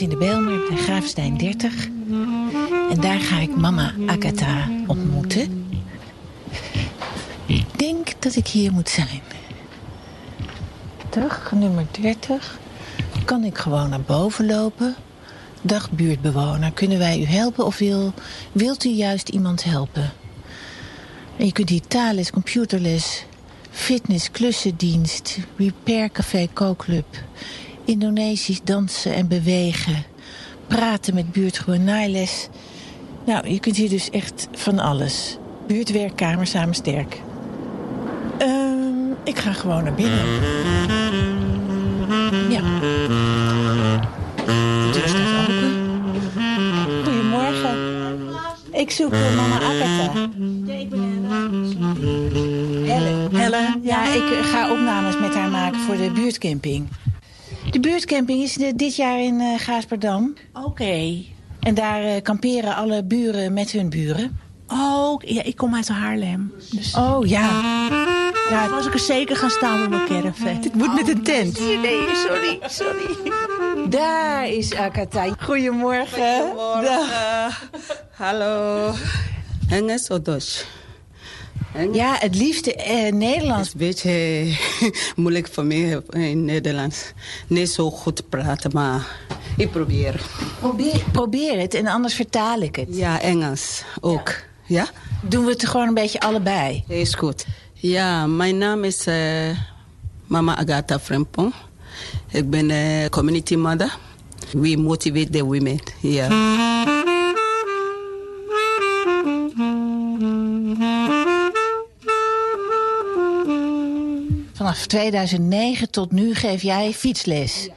in de Bijlmer bij Graafstein 30. En daar ga ik mama Agatha ontmoeten. Ik denk dat ik hier moet zijn. Dag, nummer 30. Kan ik gewoon naar boven lopen? Dag, buurtbewoner. Kunnen wij u helpen of wil, wilt u juist iemand helpen? En je kunt hier taalles, computerles, fitness, klussendienst, repair café, kookclub, Indonesisch dansen en bewegen, praten met naailes. Nou, je kunt hier dus echt van alles. Buurtwerkkamer samen sterk. Ehm, ik ga gewoon naar binnen. Ja. De deur staat open. Goedemorgen. Ik zoek eh, mama Agatha. Ja, ik ben Hella. Helle. Helle, ja, ik eh, ga opnames met haar maken voor de buurtcamping. De buurtcamping is dit jaar in eh Gaasperdam. Oké. En daar eh, kamperen alle buren met hun buren. Oh, ja, ik kom uit Haarlem. Dus Oh ja. ja, was ik er zeker gaan staan met mijn caravan. Het moet met een tent. Nee, sorry, sorry. Daar is Agatha. Goedemorgen. Dag. Hallo. Duits? Engels Ja, het liefste eh, Nederlands. is een beetje moeilijk voor mij in Nederlands. Niet zo goed praten, maar ik probeer. Probeer, probeer het en anders vertaal ik het. Ja, Engels ook. Ja? Doen we het gewoon een beetje allebei. Is goed. Ja, mijn naam is eh, Mama Agatha Frempong. Ik ben eh, community mother. We motivate the women. Ja. Vanaf 2009 tot nu geef jij fietsles.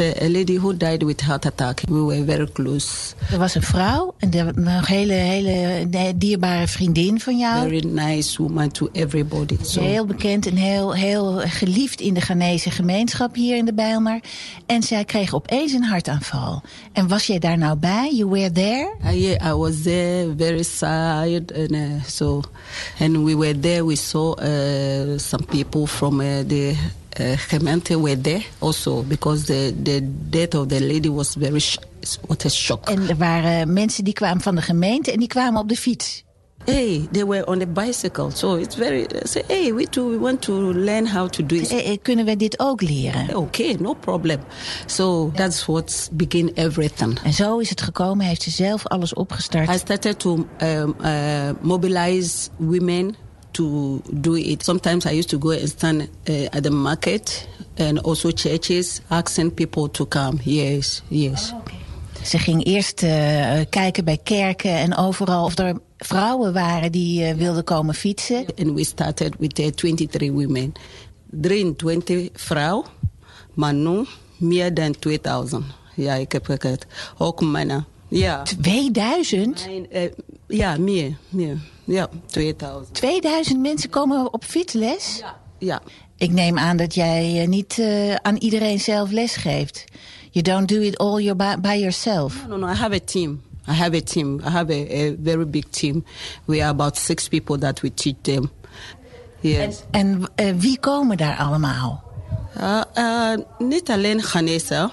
A, a lady who died with heart attack. We were very close. Er was een vrouw en was een hele, hele dierbare vriendin van jou. Very nice woman to everybody. So Heel bekend en heel, heel geliefd in de Ghanese gemeenschap hier in de Bijlmer. En zij kreeg opeens een hartaanval. En was jij daar nou bij? You were there? Uh, yeah, I was there, very sad, and uh, so, and we were there. We saw uh, some people from uh, the uh, gemeente were there also because the the death of the lady was very sh- what a shock. En er waren mensen die kwamen van de gemeente en die kwamen op de fiets. hey, they were on a bicycle, so it's very. I say, hey, we too, we want to learn how to do it. Eh, eh, Kunnen we dit ook leren? Okay, no problem. So that's what begin everything. En zo is het gekomen, heeft ze zelf alles opgestart. I started to um, uh, mobilize women to do it. Sometimes I used to go and stand uh, at the market and also churches, asking people to come. Yes, yes. Ze ging eerst eh, kijken bij kerken en overal of er vrouwen waren die eh, wilden komen fietsen. And we started with uh, 23 women. 23 vrouwen, maar nu meer dan 2000. Ja, ik heb gekeken. Ook mannen. Ja. 2000? En, eh, ja, meer, meer. Ja, 2000. 2000 mensen komen op fietsles? Ja. Ik neem aan dat jij eh, niet eh, aan iedereen zelf les geeft. You don't do it all your by, by yourself. No, no, I have a team. I have a team. I have a, a very big team. We are about six people that we teach them. Yes. En eh, wie komen daar allemaal? Uh, uh, niet alleen Ghanese,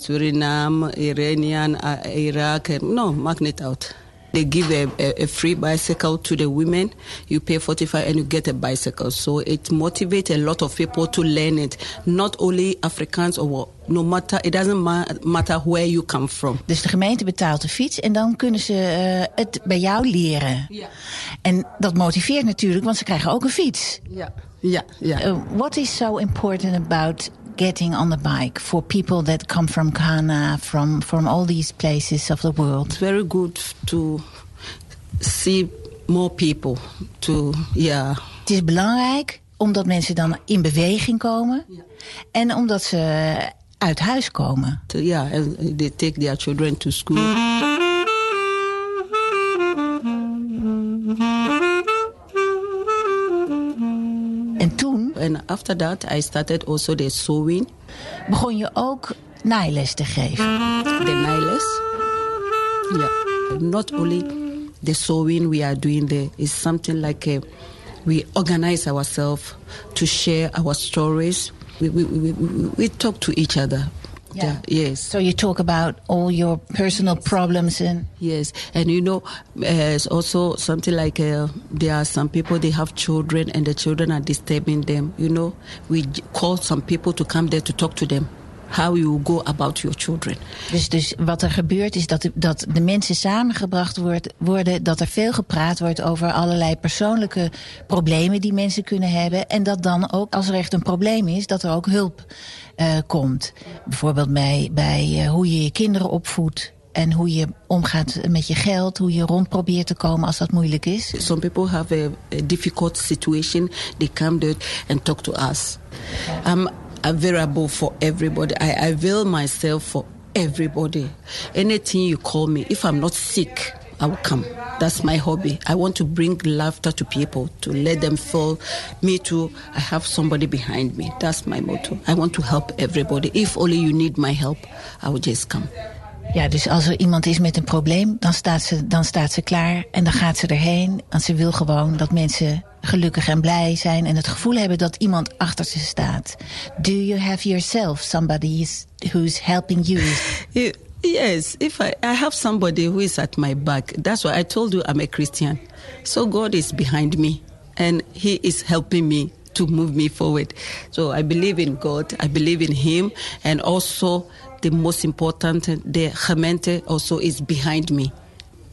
Suriname, Iranian, uh, Iraq. and- No, maakt niet uit. They give a, a, a free bicycle to the women. You pay 45 and you get a bicycle. So it motivates a lot of people to learn it. Not only Africans or no matter, it doesn't ma- matter where you come from. Dus de gemeente betaalt de fiets en dan kunnen ze eh, het bij jou leren. Ja. En dat motiveert natuurlijk, want ze krijgen ook een fiets. Ja, ja, ja. Uh, what is so important about getting on the bike for people that come from Ghana, from, from all these places of the world? It's very good to see more people. To yeah, Het is belangrijk omdat mensen dan in beweging komen en omdat ze uit huis komen. to, yeah, and they take their children to school. En after that, I started also the sewing, begon je ook naailes te geven. the nailless. Yeah, not only the sewing we are doing there is something like a, we organize ourselves to share our stories. We, we, we, we, we talk to each other. Yeah. Yes. So you talk about all your personal problems and Yes, and you know, uh, it's also something like uh, there are some people they have children and the children are disturbing them. You know, we call some people to come there to talk to them. How you go about your children. Dus, dus wat er gebeurt is dat de, dat de mensen samengebracht wordt, worden, dat er veel gepraat wordt over allerlei persoonlijke problemen die mensen kunnen hebben. En dat dan ook, als er echt een probleem is, dat er ook hulp eh, komt. Bijvoorbeeld bij, bij eh, hoe je je kinderen opvoedt. En hoe je omgaat met je geld, hoe je rond probeert te komen als dat moeilijk is. Some people have a, a difficult situation. They come there and talk to us. I'm available for everybody. I avail myself for everybody. Anything you call me, if I'm not sick, I will come. That's my hobby. I want to bring laughter to people, to let them feel me too. I have somebody behind me. That's my motto. I want to help everybody. If only you need my help, I will just come. Ja, dus als er iemand is met een probleem, dan staat ze, dan staat ze klaar en dan gaat ze erheen. Want ze wil gewoon dat mensen gelukkig en blij zijn en het gevoel hebben dat iemand achter ze staat. Do you have yourself somebody is- who's helping you? Yes, if I, I have somebody who is at my back, that's why I told you I'm a Christian. So God is behind me and He is helping me to move me forward. So I believe in God, I believe in Him, and also the most important, the gemeente also is behind me.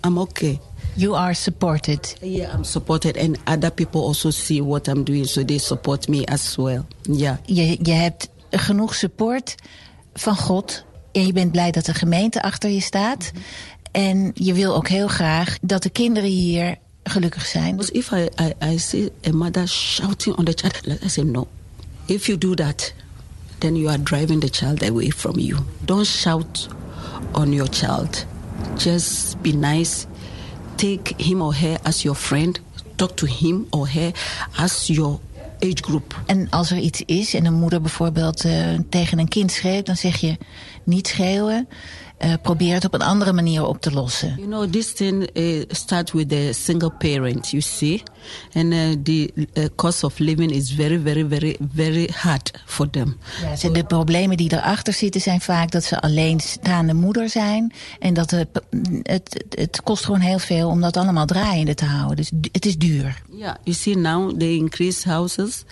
I'm okay. You are supported. Yeah, I'm supported, and other people also see what I'm doing, so they support me as well. Yeah. Je, je hebt genoeg support van God. En je bent blij dat de gemeente achter je staat. En je wil ook heel graag dat de kinderen hier gelukkig zijn. Because if I, I, I see a mother shouting on the child, I say, no. If you do that, then you are driving the child away from you. Don't shout on your child. Just be nice. Take him or her as your friend. Talk to him or her as your age group. En als er iets is en een moeder bijvoorbeeld eh, tegen een kind schreeuwt, dan zeg je niet schreeuwen. Eh, probeer het op een andere manier op te lossen. You know, this thing uh, starts with a single parent, you see, and uh, the uh, cost of living is very, very, very, very hard for them. Ja, de problemen die erachter zitten zijn vaak dat ze alleenstaande moeder zijn. En dat het, het, het kost gewoon heel veel om dat allemaal draaiende te houden. Dus du- het is duur. Yeah, you see now they increase houses.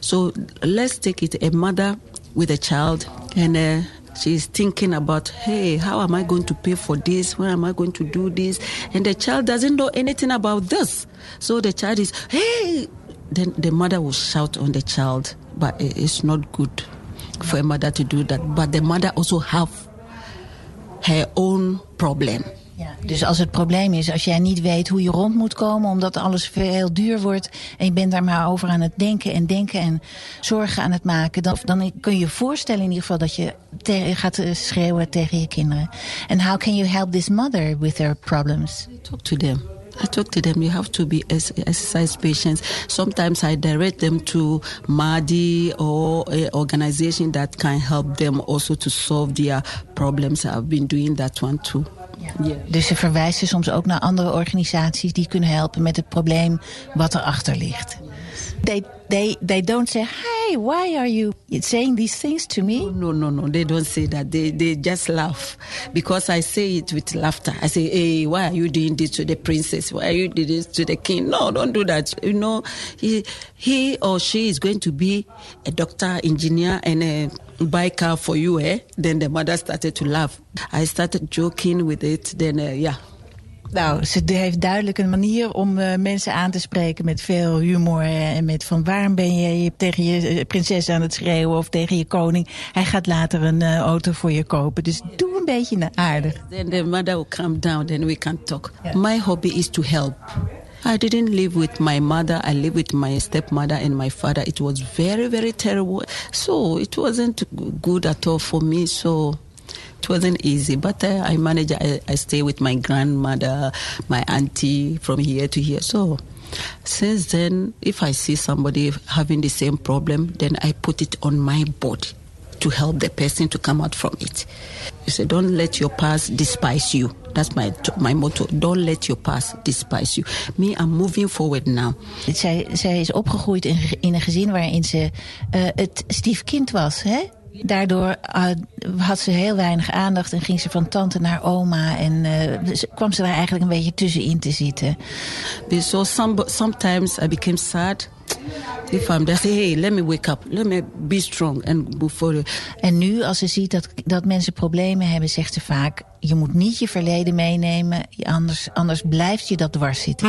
So let's take it a mother with a child and uh, she's thinking about, hey, how am I going to pay for this? When am I going to do this? And the child doesn't know anything about this. So the child is, hey, then the mother will shout on the child, but it's not good for a mother to do that. But the mother also have her own problem. Dus als het probleem is, als jij niet weet hoe je rond moet komen, omdat alles veel duur wordt en je bent daar maar over aan het denken en denken en zorgen aan het maken, dan, dan kun je je voorstellen in ieder geval dat je gaat eh, schreeuwen tegen je kinderen. And how can you help this mother with her problems? talk to them. I talk to them. You have to be ex- exercise patients. Sometimes I direct them to MADI or a organization that can help them also to solve their problems. I've been doing that one too. Dus ze verwijzen soms ook naar andere organisaties die kunnen helpen met het probleem wat erachter ligt. They, they, they don't say, hey, why are you saying these things to me? No, no, no. They don't say that. They they just laugh because I say it with laughter. I say, "Hey, why are you doing this to the princess? Why are you doing this to the king?" No, don't do that. You know, he he or she is going to be a doctor, engineer, and a buy car for you. Eh? Then the mother started to laugh. I started joking with it. Then uh, yeah. Nou, ze heeft duidelijk een manier om eh, mensen aan te spreken met veel humor. eh, en met van waarom ben je tegen je eh, prinses aan het schreeuwen of tegen je koning. Hij gaat later een auto voor je kopen. Dus doe een beetje na- aardig. Then the mother will calm down, then we can talk. My hobby is to help. I didn't live with my mother, I lived with my stepmother and my father. It was very, very terrible. So it wasn't good at all for me. So it wasn't easy. But uh, I managed, I, I stay with my grandmother, my auntie from here to here. So since then, if I see somebody having the same problem, then I put it on my body to help the person to come out from it. You say, don't let your past despise you. That's my my motto. Don't let your past despise you. Me, I'm moving forward now. Zij, zij is opgegroeid in, in een gezin waarin ze uh, het stiefkind was, hè? Daardoor uh, had ze heel weinig aandacht en ging ze van tante naar oma. En uh, kwam ze daar eigenlijk een beetje tussenin te zitten. So some, sometimes I became sad. I'm there, say, hey, let me wake up. Let me be strong and forward. En nu, als ze ziet dat, dat mensen problemen hebben, zegt ze vaak... je moet niet je verleden meenemen, anders, anders blijft je dat dwars zitten.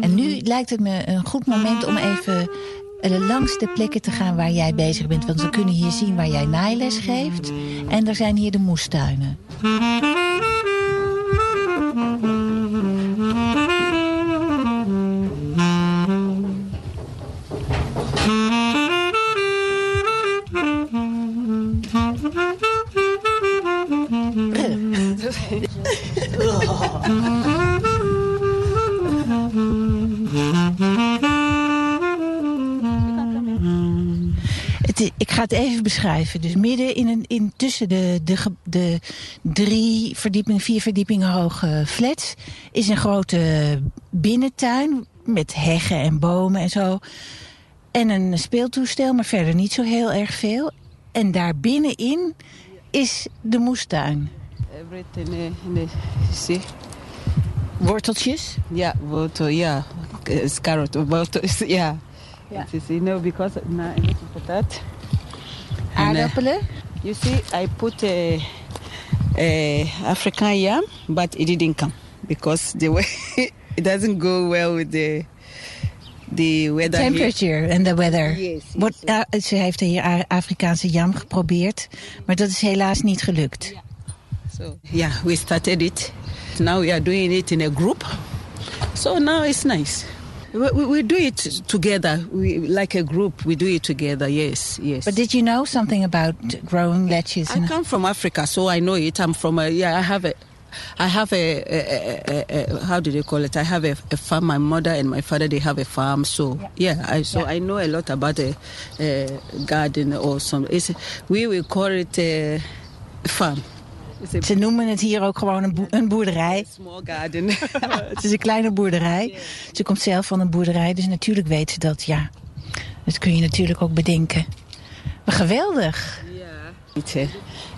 En nu lijkt het me een goed moment om even langs de plekken te gaan waar jij bezig bent. Want we kunnen hier zien waar jij naailes geeft. En er zijn hier de moestuinen. Beschrijven. Dus midden in een, in, tussen de, de, de drie verdiepingen, vier verdiepingen hoge flats... is een grote binnentuin met heggen en bomen en zo. En een speeltoestel, maar verder niet zo heel erg veel. En daar binnenin is de moestuin. Everything in? Worteltjes? Ja, wortel, ja. Carrot, wortel, ja. Ja. It is, you know, because now I put that. Aardappelen? you see, I put a, a African yam, but it didn't come because the way it doesn't go well with the the weather. Temperature here. and the weather. Yes. yes What, uh, ze heeft hier Afrikaanse yam geprobeerd, maar dat is helaas niet gelukt. Yeah. So yeah, we started it. Now we are doing it in a group. So now it's nice. We, we, we, do it together, we, like a group. We do it together. Yes, yes. But did you know something about growing lettuce? I come from Africa, so I know it. I'm from a yeah. I have a. I have a, a, a, a how do they call it? I have a, farm. My mother and my father they have a farm, so yeah. yeah I, so yeah. I know a lot about a, uh, garden or some. It's, we will call it a farm. Ze noemen het hier ook gewoon een, bo een boerderij. Small garden. het is een kleine boerderij. Ze komt zelf van een boerderij, dus natuurlijk weet ze dat, ja. Dat kun je natuurlijk ook bedenken. Maar geweldig. Ja.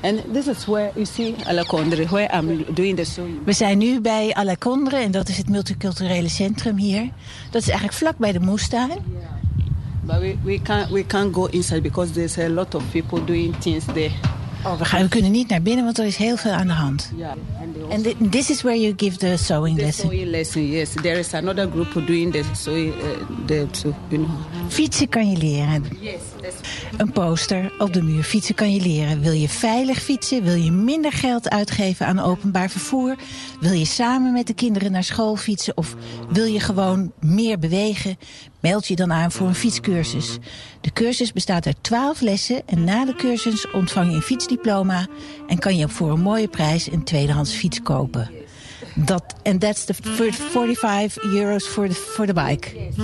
And this is where you see Alacondre, where I'm doing the sewing. We zijn nu bij Alacondre en dat is het multiculturele centrum hier. Dat is eigenlijk vlak bij de moestuin. Yeah. But we, we, can't, we can't go inside because there's a lot of people doing things there. Oh, we, gaan, we kunnen niet naar binnen, want er is heel veel aan de hand. Ja. And the, this is where you give the sewing the lesson. sewing lesson, yes. There is another group doing the sewing, uh, the, you know. Fietsen kan je leren. Yes. Een poster op de muur. Fietsen kan je leren. Wil je veilig fietsen? Wil je minder geld uitgeven aan openbaar vervoer? Wil je samen met de kinderen naar school fietsen? Of wil je gewoon meer bewegen? Meld je dan aan voor een fietscursus. De cursus bestaat uit 12 lessen en na de cursus ontvang je een fietsdiploma en kan je voor een mooie prijs een tweedehands fiets kopen. Dat en that's the 45 euros for the for the bike. The.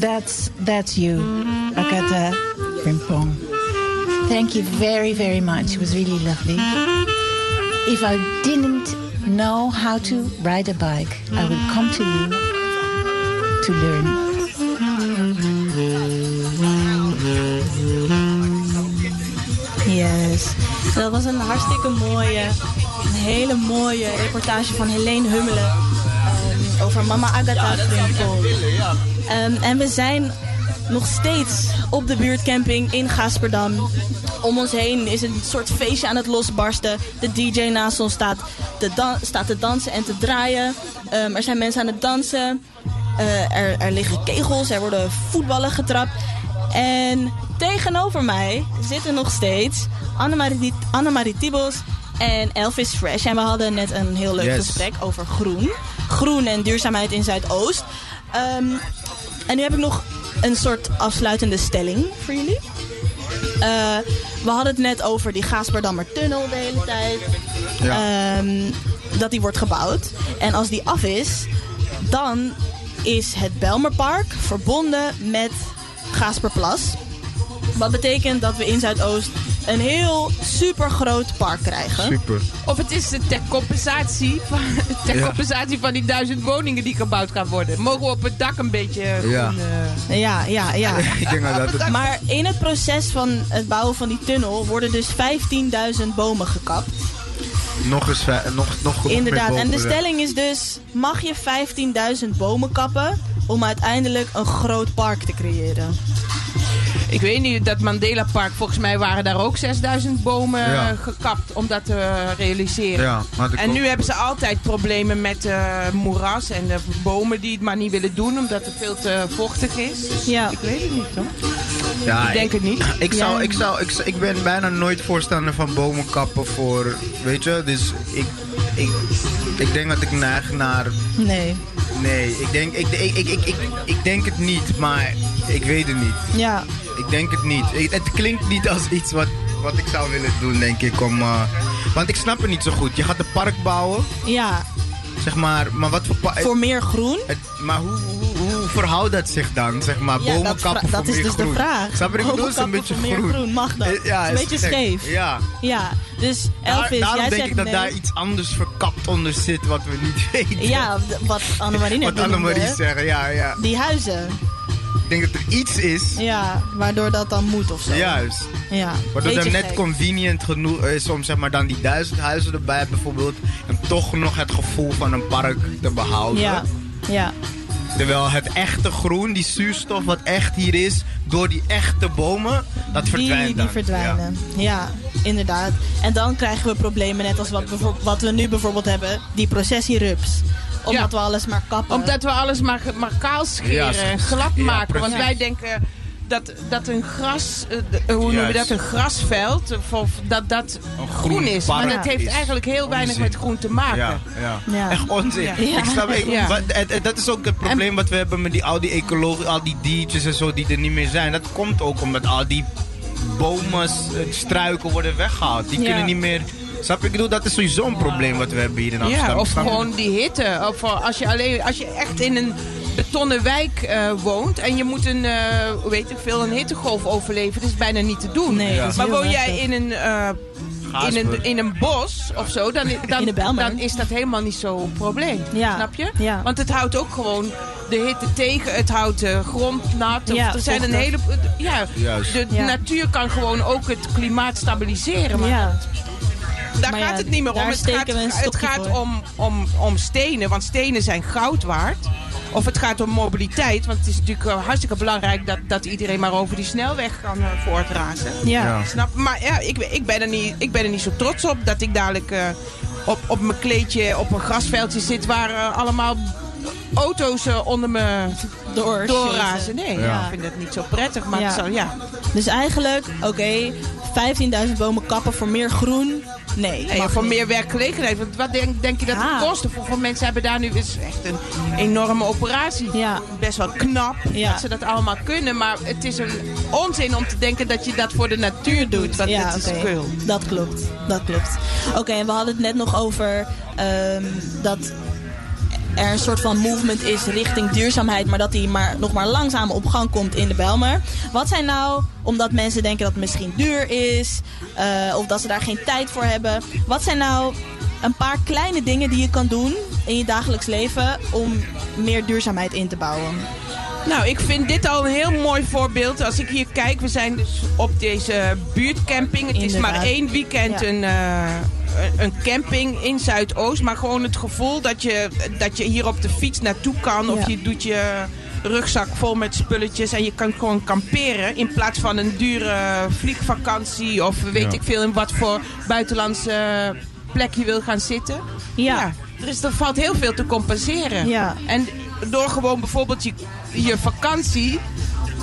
That's that's you, Akata Rimpong. Thank you very very much. It was really lovely. If I didn't know how to ride a bike, I would come to you to learn. Yes. Dat was een hartstikke mooie, een hele mooie reportage van Helene Hummelen um, over mama Agatha Frimpel. Um, en we zijn nog steeds op de buurtcamping in Gasperdam. Om ons heen is een soort feestje aan het losbarsten. De DJ naast ons staat te, staat te dansen en te draaien. Um, er zijn mensen aan het dansen. Uh, er, er liggen kegels, er worden voetballen getrapt. En tegenover mij zitten nog steeds Annemarie, Annemarie Tibos en Elvis Fresh. En we hadden net een heel leuk Yes. gesprek over groen. Groen en duurzaamheid in Zuidoost. Ehm, en nu heb ik nog een soort afsluitende stelling voor jullie. Eh, we hadden het net over die Gaasperdammer tunnel de hele tijd. Ja. Ehm, dat die wordt gebouwd. En als die af is, dan is het Belmerpark verbonden met Gaasperplas. Wat betekent dat we in Zuidoost een heel super groot park krijgen. Super. Of het is ter compensatie van, ter Ja. compensatie van die duizend woningen die gebouwd gaan worden. Mogen we op het dak een beetje groen... Ja. eh, Ja, ja, ja. Ik denk dat het... Maar in het proces van het bouwen van die tunnel worden dus 15.000 bomen gekapt. Nog eens... Nog, nog Inderdaad. En de stelling is dus: mag je 15.000 bomen kappen om uiteindelijk een groot park te creëren? Ik weet niet, dat Mandela Park, volgens mij waren daar ook 6000 bomen Ja. gekapt om dat te realiseren. Ja, En nu hebben ze altijd problemen met eh, moeras en de bomen die het maar niet willen doen omdat het veel te vochtig is. Dus Ja. ik weet het niet hoor. Ja, Ik denk het niet. Ik, zou, Ja. ik, zou, ik, zou- ik ben bijna nooit voorstander van bomen kappen voor, weet je, dus ik, ik, ik denk dat ik neig naar, Nee. nee, ik denk, ik, ik, ik, ik, ik, denk het niet, maar ik weet het niet. Ja. Ik denk het niet. Ik- het klinkt niet als iets wat, wat ik zou willen doen, denk ik, om, eh, want ik snap het niet zo goed. Je gaat een park bouwen, Ja. Zeg maar, maar wat voor. Voor meer groen? Het, maar hoe, hoe, hoe verhoudt dat zich dan? Zeg maar, Ja, bomen kappen dat is dus groen. de vraag. Snap je een kappen beetje voor meer groen. groen. Mag dat? Eh, Ja, een beetje scheef. Ja. Ja. Dus Daar- Elvis, daarom jij denk zegt ik dat nee. daar iets anders verkapt onder zit wat we niet weten. Ja, wat Annemarie net Wat Annemarie zegt, ja, ja. Die huizen. Ik denk dat er iets is, Ja, waardoor dat dan moet of zo. juist. Ja. Waardoor het Beetje net gek. convenient genoeg is om zeg maar dan die duizend huizen erbij bijvoorbeeld. En toch nog het gevoel van een park te behouden. Ja. Ja. Terwijl het echte groen, die zuurstof wat echt hier is, door die echte bomen, dat verdwijnt die, verdwijnen. Ja. inderdaad. En dan krijgen we problemen net als wat, wat we nu bijvoorbeeld hebben. Die processierups. Omdat Ja. we alles maar kappen. Omdat we alles maar, maar kaal scheren Ja, en glad ja, maken. Want wij denken dat, dat een gras, eh, de- hoe noemen we Juist. dat, een grasveld, eh, of dat dat groen is. Maar dat heeft eigenlijk heel weinig met groen te maken. Ja, ja. Ja. Echt onzin. Ja. Ik snap, ik, Ja. wat- het- het- dat is ook het probleem wat we hebben met die, al die ecologie, al die diertjes en zo die er niet meer zijn. Dat komt ook omdat al die bomen, eh, struiken worden weggehaald. Die Ja. kunnen niet meer... Snap je? Ik bedoel, dat is sowieso een probleem wat we hebben hier in Amsterdam. Ja, of gewoon die hitte. Of eh, als je, alleen, als je echt in een betonnen wijk eh, woont en je moet een, eh, weet ik veel, een hittegolf overleven, dat is bijna niet te doen. Nee, dat is maar woon jij in een, eh, in, een, in een bos of zo, dan, dan, dan is dat helemaal niet zo'n probleem. Ja. Snap je? Ja. Want het houdt ook gewoon de hitte tegen, het houdt de grond nat. Of Ja, er zijn een hele. Ja, Juist. de Ja. natuur kan gewoon ook het klimaat stabiliseren. Maar ja. Daar Maar gaat ja, het niet meer om. Het gaat, het gaat om, om, om stenen, want stenen zijn goud waard. Of het gaat om mobiliteit, want het is natuurlijk eh, hartstikke belangrijk dat, dat iedereen maar over die snelweg kan eh, voortrazen. Ja. Ja. Snap? Maar ja, ik, ik, ben er niet, ik ben er niet zo trots op dat ik dadelijk eh, op, op mijn kleedje op een grasveldje zit waar allemaal auto's onder me Door. doorrazen. Nee, Ja. ik vind het niet zo prettig, maar Ja. zou, ja. Dus eigenlijk, oké, 15.000 bomen kappen voor meer groen. Nee. Nee, mag voor niet. meer werkgelegenheid. Want wat denk, denk je dat Ah. het kost? Hoeveel mensen hebben daar nu... Het is echt een enorme operatie. Ja. Best wel knap Ja. dat ze dat allemaal kunnen. Maar het is een onzin om te denken dat je dat voor de natuur doet. Want ja, is veel. Dat klopt. Dat klopt. Oké, en we hadden het net nog over ehm, dat er een soort van movement is richting duurzaamheid, maar dat die maar, nog maar langzaam op gang komt in de Belmer. Wat zijn nou, omdat mensen denken dat het misschien duur is, eh, of dat ze daar geen tijd voor hebben, wat zijn nou een paar kleine dingen die je kan doen in je dagelijks leven om meer duurzaamheid in te bouwen? Nou, ik vind dit al een heel mooi voorbeeld. Als ik hier kijk, we zijn dus op deze buurtcamping. Het is maar één weekend Ja. een, eh, een camping in Zuidoost. Maar gewoon het gevoel dat je, dat je hier op de fiets naartoe kan. Of Ja. je doet je rugzak vol met spulletjes. En je kan gewoon kamperen. In plaats van een dure vliegvakantie. Of weet Ja. ik veel in wat voor buitenlandse plek je wil gaan zitten. Ja. er, is, er valt heel veel te compenseren. Ja. En door gewoon bijvoorbeeld je, je vakantie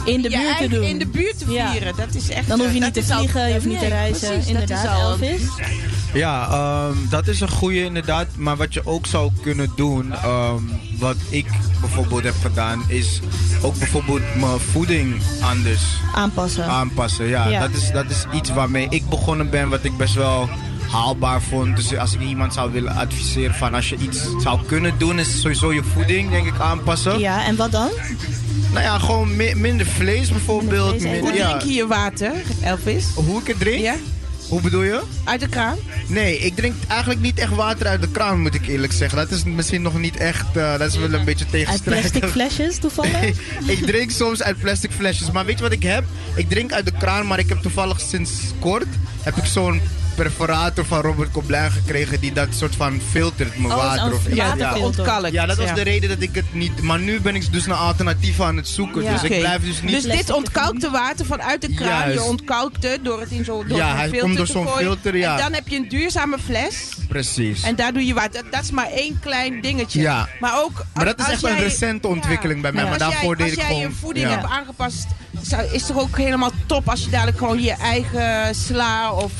In de je buurt te doen. in de buurt te Ja. vieren. Dat is echt. Dan hoef je eh, niet te al- vliegen, je hoeft niet te reizen. precies, dat is Inderdaad, al- Elvis. Ja, ehm, dat is een goede inderdaad. Maar wat je ook zou kunnen doen, ehm, wat ik bijvoorbeeld heb gedaan, is ook bijvoorbeeld mijn voeding anders Aanpassen. aanpassen. Ja, Ja. Dat, is, dat is iets waarmee ik begonnen ben, wat ik best wel haalbaar vond. Dus als ik iemand zou willen adviseren van als je iets zou kunnen doen, is sowieso je voeding, denk ik, aanpassen. Ja, en wat dan? Nou ja, gewoon mi- minder vlees bijvoorbeeld. Minder vlees. Hoe ja. drink je je water, Elvis? Hoe ik het drink? Ja? Hoe bedoel je? Uit de kraan? Nee, ik drink eigenlijk niet echt water uit de kraan, moet ik eerlijk zeggen. Dat is misschien nog niet echt, eh, dat is wel een beetje Uit tegenstrijdig. plastic flesjes toevallig? ik drink soms uit plastic flesjes. Maar weet je wat ik heb? Ik drink uit de kraan, maar ik heb toevallig sinds kort heb ik zo'n perforator van Robert Koblein gekregen die dat soort van filtert mijn Oh, water. Of, Ja, Ja, ontkalkt. ja, dat was Ja. de reden dat ik het niet. Maar nu ben ik dus naar alternatieven aan het zoeken. Ja. Dus ik blijf dus niet. Dus dit ontkalkte water vanuit de kraan. Juist. Je ontkalkt het door het in zo'n door Ja, hij filter komt door zo'n filter, ja. En dan heb je een duurzame fles. Precies. En daar doe je water. Dat, dat is maar één klein dingetje. Ja. Maar ook... Maar dat is echt een recente ontwikkeling bij mij, maar als daarvoor jij, deed ik Als jij gewoon- je voeding hebt aangepast, is toch ook helemaal top als je dadelijk gewoon je eigen sla of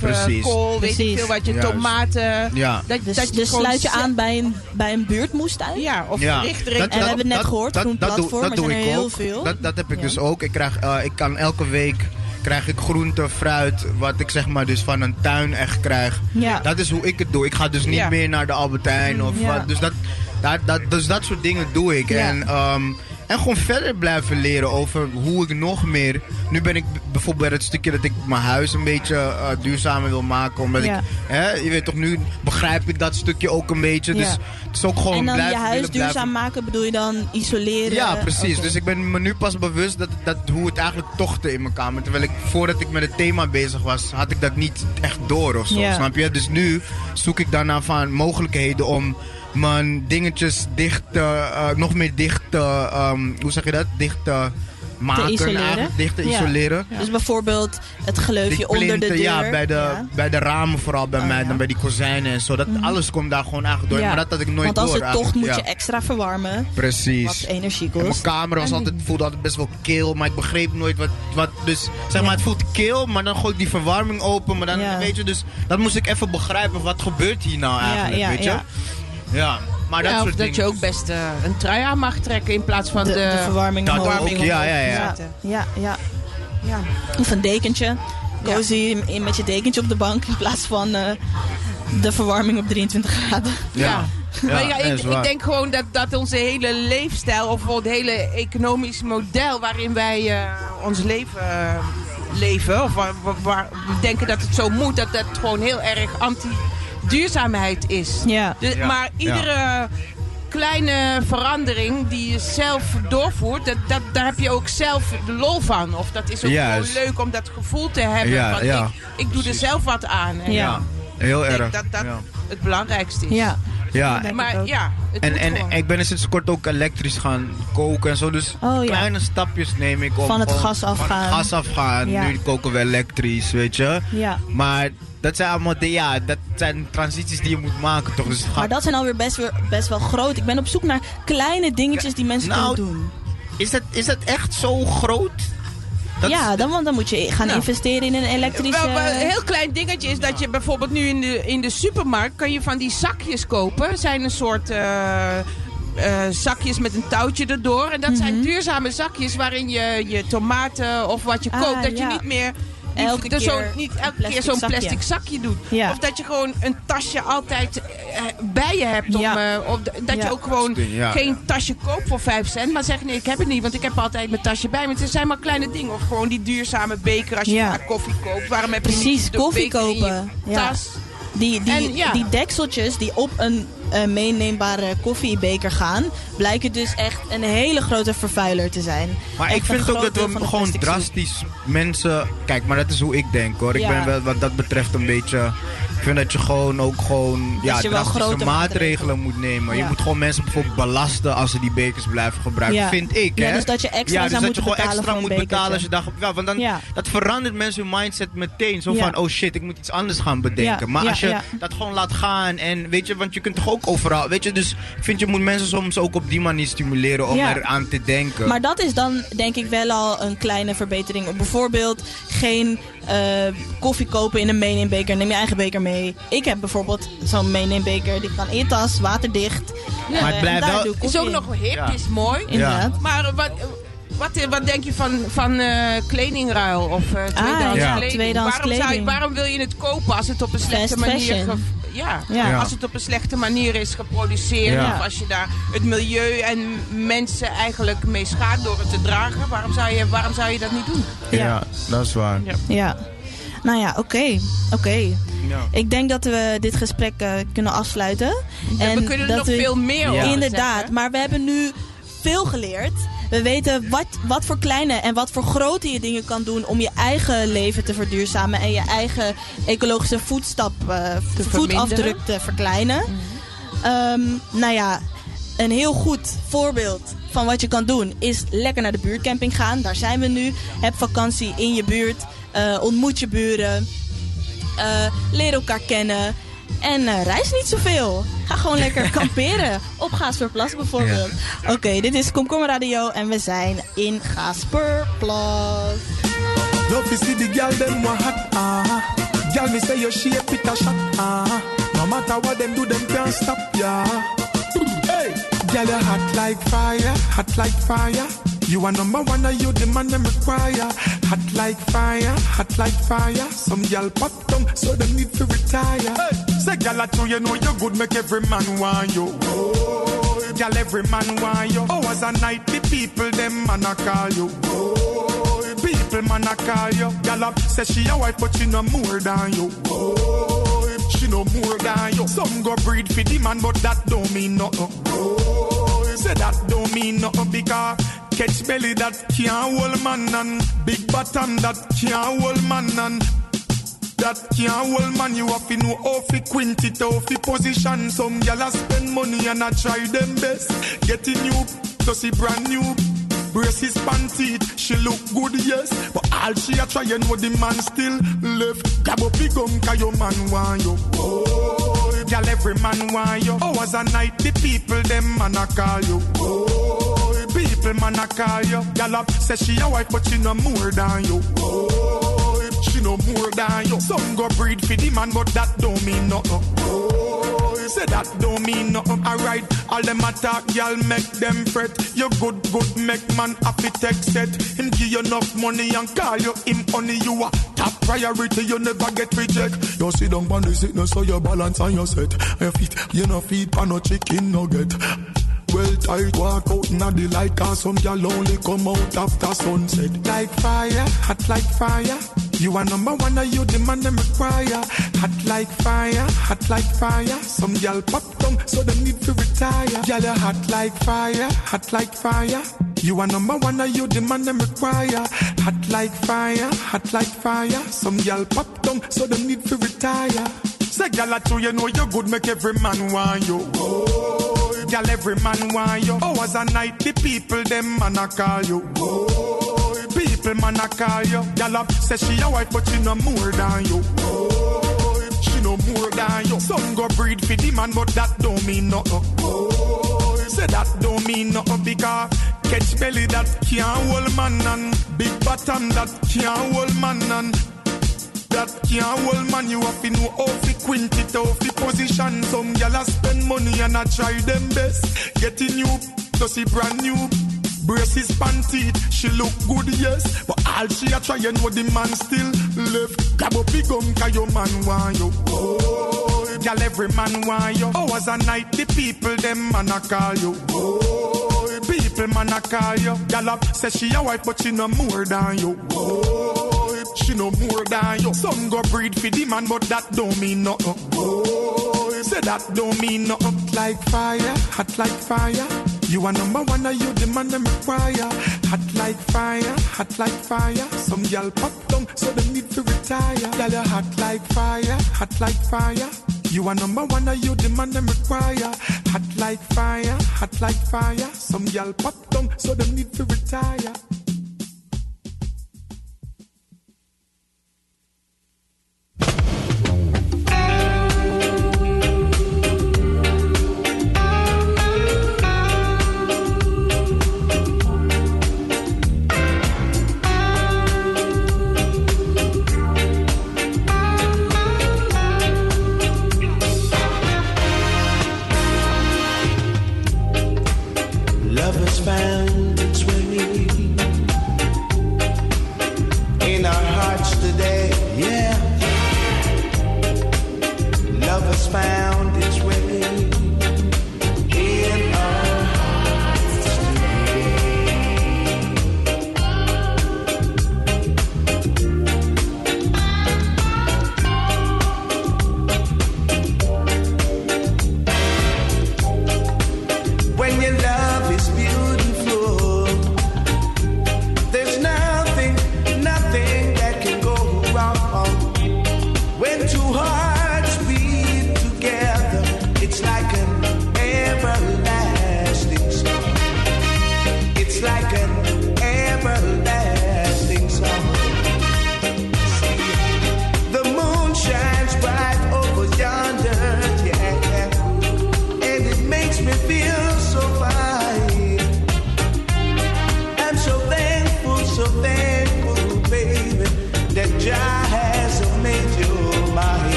Precies. weet ik veel wat, je Juist. tomaten. Ja. Dat, Dus, dat je dus sluit je aan bij een, bij een buurtmoestuin? Ja, of Ja. richt Dat- En we hebben net gehoord, groen doe- platform, er doe zijn er ik heel ook. veel. Dat, dat heb ik Ja. dus ook. Ik, krijg, eh, ik kan elke week krijg ik groente, fruit, wat ik zeg maar dus van een tuin echt krijg. Ja. Dat is hoe ik het doe. Ik ga dus niet Ja. meer naar de Albertijn of Ja. wat. Dus dat, dat, dat, dus dat soort dingen doe ik. Ja. En, ehm, en gewoon verder blijven leren over hoe ik nog meer... Nu ben ik bijvoorbeeld bij het stukje dat ik mijn huis een beetje eh, duurzamer wil maken. Omdat Ja. ik, hè, je weet toch, nu begrijp ik dat stukje ook een beetje. Dus Ja. het is ook gewoon en dan je huis duurzaam blijven- maken bedoel je dan isoleren? ja, precies. Dus ik ben me nu pas bewust dat, dat hoe het eigenlijk tochtte in mijn kamer. Terwijl ik voordat ik met het thema bezig was, had ik dat niet echt door of zo. Ja. Snap je? Dus nu zoek ik daarna van mogelijkheden om mijn dingetjes dicht, te, eh, nog meer dicht te, ehm, hoe zeg je dat? Dicht te maken. isoleren. eigenlijk, Dicht te Ja. isoleren. Dus bijvoorbeeld het gleufje onder de deur. Ja, bij de, Ja. bij de ramen vooral bij Oh, mij. Dan bij die kozijnen en zo. Dat, Alles komt daar gewoon eigenlijk door. Maar dat had ik nooit Want als door het tocht moet je extra verwarmen. Precies. Wat energie En mijn kost. kamer was altijd, voelde altijd best wel kil, maar ik begreep nooit wat. wat dus zeg maar, het voelt kil, maar dan gooi ik die verwarming open. Maar dan weet je, dus dat moest ik even begrijpen. Wat gebeurt hier nou eigenlijk? ja, weet je? Ja. Maar dat Ja, of soort dat dingen. je ook best eh, een trui aan mag trekken in plaats van De, de, de verwarming Dat ook, verwarming ja, ja, ja. te Ja, zetten. ja, ja. Of een dekentje. Cozy in- in met je dekentje op de bank in plaats van eh, de verwarming op 23 graden. Ja. Ja. Ja, maar ja, ik, ik denk gewoon dat, dat onze hele leefstijl, of het hele economisch model waarin wij eh, ons leven leven, of waar, waar- waar we denken dat het zo moet, dat dat gewoon heel erg anti-duurzaamheid is. Ja. Dus, Ja. Maar iedere kleine verandering die je zelf doorvoert, dat, dat, daar heb je ook zelf de lol van. Of dat is ook gewoon leuk om dat gevoel te hebben. Ja, van ja. ik, ik doe er zelf wat aan. En Ja. Ja, heel Ik denk erg. dat dat ja. het belangrijkste is. Ja. Ja, Maar ja, het En, en gewoon. ik ben er sinds kort ook elektrisch gaan koken en zo. Dus Oh, ja. kleine stapjes neem ik om Van het gas afgaan. Van het gas afgaan. Ja. Nu koken we elektrisch, weet je. Ja. Maar dat zijn allemaal de, ja, dat zijn transities die je moet maken toch. Dus Maar dat zijn alweer best, weer, best wel groot. Ik ben op zoek naar kleine dingetjes die mensen Nou, kunnen doen. is, dat, is dat echt zo groot? Dat ja, dan, want dan moet je gaan Nou. investeren in een elektrische... Wel, wel, een heel klein dingetje is dat je bijvoorbeeld nu in de, in de supermarkt kan je van die zakjes kopen. Zijn een soort eh, eh, zakjes met een touwtje erdoor. En dat zijn duurzame zakjes waarin je je tomaten of wat je Mhm. Ah, koopt, dat je niet meer Elke er zo, keer niet elke keer zo'n plastic zakje doet. Ja. Of dat je gewoon een tasje altijd eh, bij je hebt. Om, Ja. eh, of dat Ja. je ook gewoon Ja, geen ja. tasje koopt voor 5 cent. Maar zeg nee, ik heb het niet, want ik heb altijd mijn tasje bij me. Het zijn maar kleine dingen. Of gewoon die duurzame beker als je Ja. vaak koffie koopt. Waarom heb je Precies, niet de koffie beker in je kopen. Ja. tas? Die, die, En ja. die dekseltjes die op een eh, meeneembare koffiebeker gaan, blijken dus echt een hele grote vervuiler te zijn. Maar Echt ik vind ook dat we gewoon drastisch mensen... Kijk, maar dat is hoe ik denk hoor. Ik ben wel wat dat betreft een beetje... Ik vind dat je gewoon ook gewoon ja, drastische maatregelen moet nemen. Je Ja. moet gewoon mensen bijvoorbeeld belasten als ze die bekers blijven gebruiken. Ja. Vind ik, Ja, hè? dus dat je extra ja, dus zou dat je moeten gewoon extra moet betalen als je dag... Ja, want dan, Ja. dat verandert mensen hun mindset meteen. Zo Ja. van, oh shit, ik moet iets anders gaan bedenken. Ja, Maar ja, als je ja. dat gewoon laat gaan en weet je... Want je kunt toch ook overal. Weet je, dus ik vind je moet mensen soms ook op die manier stimuleren om Ja. eraan te denken. Maar dat is dan denk ik wel al een kleine verbetering. Bijvoorbeeld geen koffie kopen in een meeneembeker. Neem je eigen beker mee. Ik heb bijvoorbeeld zo'n meeneembeker. Die kan in je tas, waterdicht. Maar het Eh, blijft wel- Is ook in. nog hip, Ja. is mooi. Inderdaad. Maar eh, wat, wat, wat denk je van, van eh, kledingruil of eh tweedehands Ah, ja, kleding? tweedehands waarom, Zou je, waarom wil je het kopen als het op een slechte manier... ja, Ja. Als het op een slechte manier is geproduceerd. Ja. Of als je daar het milieu en mensen eigenlijk mee schaadt door het te dragen. Waarom zou je, waarom zou je dat niet doen? ja, dat is waar. Ja. Ja. Nou ja, oké. Oké. Ja. Ik denk dat we dit gesprek eh, kunnen afsluiten. En we kunnen er dat nog veel meer over Inderdaad, zeggen. maar we hebben nu veel geleerd. We weten wat, wat voor kleine en wat voor grote je dingen kan doen om je eigen leven te verduurzamen en je eigen ecologische voetstap, eh, voetafdruk te verkleinen. Ehm, nou ja, een heel goed voorbeeld van wat je kan doen is lekker naar de buurtcamping gaan. Daar zijn we nu. Heb vakantie in je buurt. eh, ontmoet je buren. eh, leer elkaar kennen. En eh, reis niet zoveel. Ga gewoon lekker kamperen. Op Gaasperplas bijvoorbeeld. Oké, dit is Komkommer Radio en we zijn in Gaasperplas. Love is the girl them hot ah. Girl me say your shape it a shot ah. No matter what them do them can't stop ya. Hey, girl you hot like fire, hot like fire. You are number one and you the man them require. Hot like fire, hot like fire. Some girl pop down so them need to retire. Hey, say girl I tell you know you good make every man want you. Oh, girl every man want you. Hours and night the people them man a call you. Oh, people man a call you. Girl up say she a wife but she no more than you. Oh, she no more than you. Some go breed for the man but that don't mean nothing. Oh, say that don't mean nothing because catch belly that can't hold man and big bottom that can't hold man and that can't hold man, you have to know how to quint it, how to position. Some gyal a spend money and I try them best. Getting you, to see brand new. Braces panty, she look good, yes. But all she a try, you know the man still left. Grab up the gum, cause your man want you. Oh, gyal, every man want you. Oh, Hours and night, the people, them man a call you. Oh, people man a call you. Gyal up, say she a wife, but she no more than you. Oh, she no more than you. Some go breed for the man, but that don't mean nothing. Oh, say that don't mean nothing. Alright, all them attack, y'all make them fret. You good, good, make man happy text set. Him give you enough money and call you him honey. You a top priority, you never get reject. You sit down on the sickness, so your balance on your set. Your feet, you no feed pan no chicken nugget. Well tight, walk out in the light Cause some girl only come out after sunset Like fire, hot like fire You are number one and you the man them require Hot like fire, hot like fire. Some girl pop down so them need to retire. Girl you hot like fire, hot like fire. You are number one and you the man them require Hot like fire, hot like fire. Some girl pop down so them need to retire. Say I tell you know you good make every man want you. Oh, Girl every man want you. Oh, Hours and night the people them man a call you. oh, People man a call you up say she a wife but she no more than you oh, She no more than you Some go breed for the man but that don't mean nothing oh, Say that don't mean nothing because Catch belly that can't hold man and Big bottom that can't hold man and that can't hold man, you have to know how to quint it, how to position. Some gyal a spend money and I try them best. Getting you to see brand new. Braces panty, she look good, yes. But all she a try, you know the man still left. Grab up the gum, cause your man want you. Oh, gyal, every man want you. Hours and night, the people, them man a call you. Oh, people man a call you. Gyal up, say she a wife, but she no more than you. Oh, she no more than you. Some go breed for the man, but that don't mean nothing. Oh, say that don't mean nothing. Like fire, hot like fire. You are number one, and you the man require. Hot like fire, hot like fire. Some girl pop down, so they need to retire. Girl, you hot like fire, hot like fire. You are number one, and you the man require. Hot like fire, hot like fire. Some girl pop down, so they need to retire.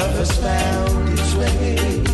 Love has found its way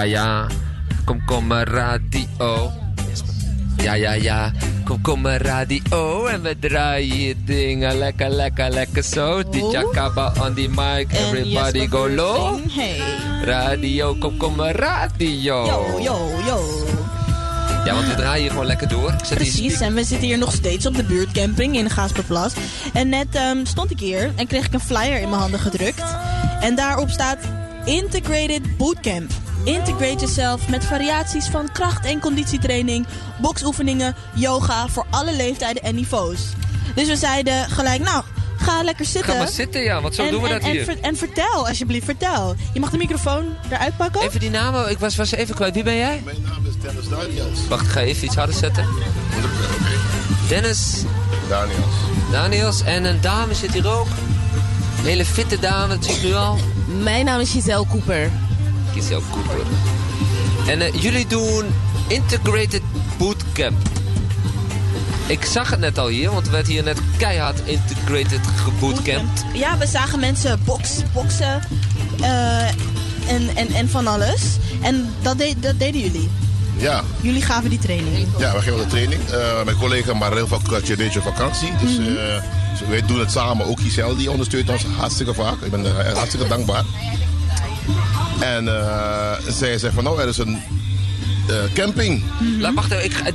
Ja, ja. Komkommer radio. Ja, ja, ja. Komkommer radio. En we draaien dingen lekker, lekker, lekker zo. DJ Kaba on the mic. Everybody go low. Hey. Radio, komkommer radio. Yo, yo, yo. Ja, want we draaien hier gewoon lekker door. Precies, en we zitten hier nog steeds op de buurtcamping in Gaasperplas. En net ehm, stond ik hier en kreeg ik een flyer in mijn handen gedrukt. En daarop staat Integrated Bootcamp. Integrate jezelf met variaties van kracht- en conditietraining, boksoefeningen, yoga voor alle leeftijden en niveaus. Dus we zeiden gelijk, nou, ga lekker zitten. Ga maar zitten, ja, want zo en, doen we en, dat en hier. ver- en vertel, alsjeblieft, vertel. Je mag de microfoon eruit pakken. Even die namen, ik was, was even kwijt. Wie ben jij? Mijn naam is Dennis Daniels. Wacht, ik ga even iets harder zetten. Dennis Daniels. Daniels en een dame zit hier ook. Een hele fitte dame, dat zie ik nu al. Mijn naam is Giselle Cooper. Giselle Cooper. En eh, jullie doen Integrated Bootcamp. Ik zag het net al hier, want er werd hier net keihard Integrated gebootcampt. Ja, we zagen mensen box, boksen eh, en, en, en van alles. En dat, deed dat deden jullie. Ja, Jullie gaven die training. ja, we geven de training. Eh, mijn collega Marel van deze vakantie. Dus Mhm. eh, dus wij doen het samen. Ook Giselle die ondersteunt ons hartstikke vaak. Ik ben er hartstikke dankbaar. En eh, zij zei van nou, er is een eh, camping. Laat, wacht even, ik ga-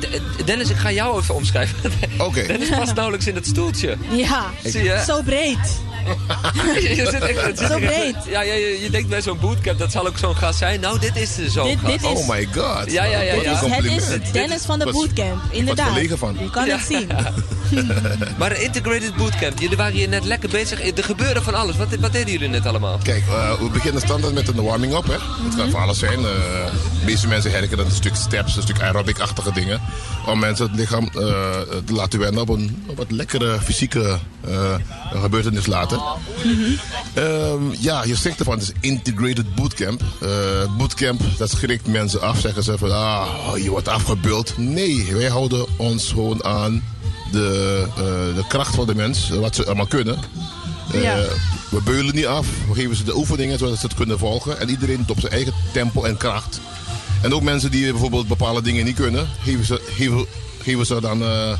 Dennis, ik ga jou even omschrijven. Oké. Dennis past nauwelijks in het stoeltje. Ja, Zie je? zo breed. je zit echt, het Zo breed. Ja, ja, je, je denkt bij zo'n bootcamp, dat zal ook zo'n gast zijn. Nou, dit is er zo'n gast. is- Oh my god. Ja, ja, ja, ja. Het is Dennis van de Was- bootcamp, inderdaad. collega van. Je kan Ja. het zien. Maar de Integrated Bootcamp, jullie waren hier net lekker bezig. Er gebeurde van alles. Wat, wat deden jullie net allemaal? Kijk, eh, we beginnen standaard met een warming-up. hè. Het kan van alles zijn. eh, de meeste mensen herkennen dat een stuk steps, een stuk aerobic-achtige dingen. Om mensen het lichaam eh, te laten wennen op een op wat lekkere fysieke eh, gebeurtenis later. Ehm, ja, je zegt ervan, het is integrated bootcamp. Eh, bootcamp, dat schrikt mensen af. Zeggen ze van, ah, je wordt afgebeuld. Nee, wij houden ons gewoon aan de, eh, de kracht van de mens, wat ze allemaal kunnen. Eh, Ja. We beulen niet af. We geven ze de oefeningen zodat ze het kunnen volgen. En iedereen doet op zijn eigen tempo en kracht. En ook mensen die bijvoorbeeld bepaalde dingen niet kunnen, geven ze, geven, geven ze dan eh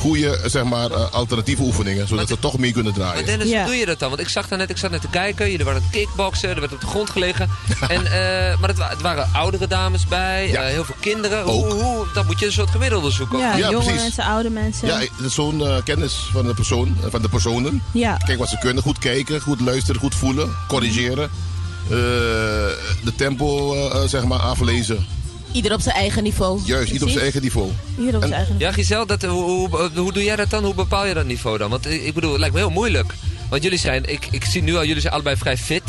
goede zeg maar, eh, alternatieve oefeningen. Zodat ze toch mee kunnen Maar draaien. Dennis, Ja. hoe doe je dat dan? Want ik zag daar net, ik zat net te kijken. Jullie waren aan het kickboksen, er werd op de grond gelegen. en, eh, maar het, wa- het waren oudere dames bij, Ja. eh, heel veel kinderen. Hoe, Ook. hoe, dan moet je een soort gemiddelde zoeken. Ja, Ja, jonge precies. mensen, oude mensen. Ja, zo'n kennis van de, persoon, van de personen. Ja. Kijk wat ze kunnen. Goed kijken, goed luisteren, goed voelen, corrigeren. Eh, de tempo zeg maar aflezen. Ieder op zijn eigen niveau. Juist, niet op zijn eigen niveau. Hier op En- zijn eigen. Ja, Giselle, dat, hoe, hoe, hoe doe jij dat dan? Hoe bepaal je dat niveau dan? Want ik bedoel, het lijkt me heel moeilijk. Want jullie zijn, ik, ik zie nu al, jullie zijn allebei vrij fit.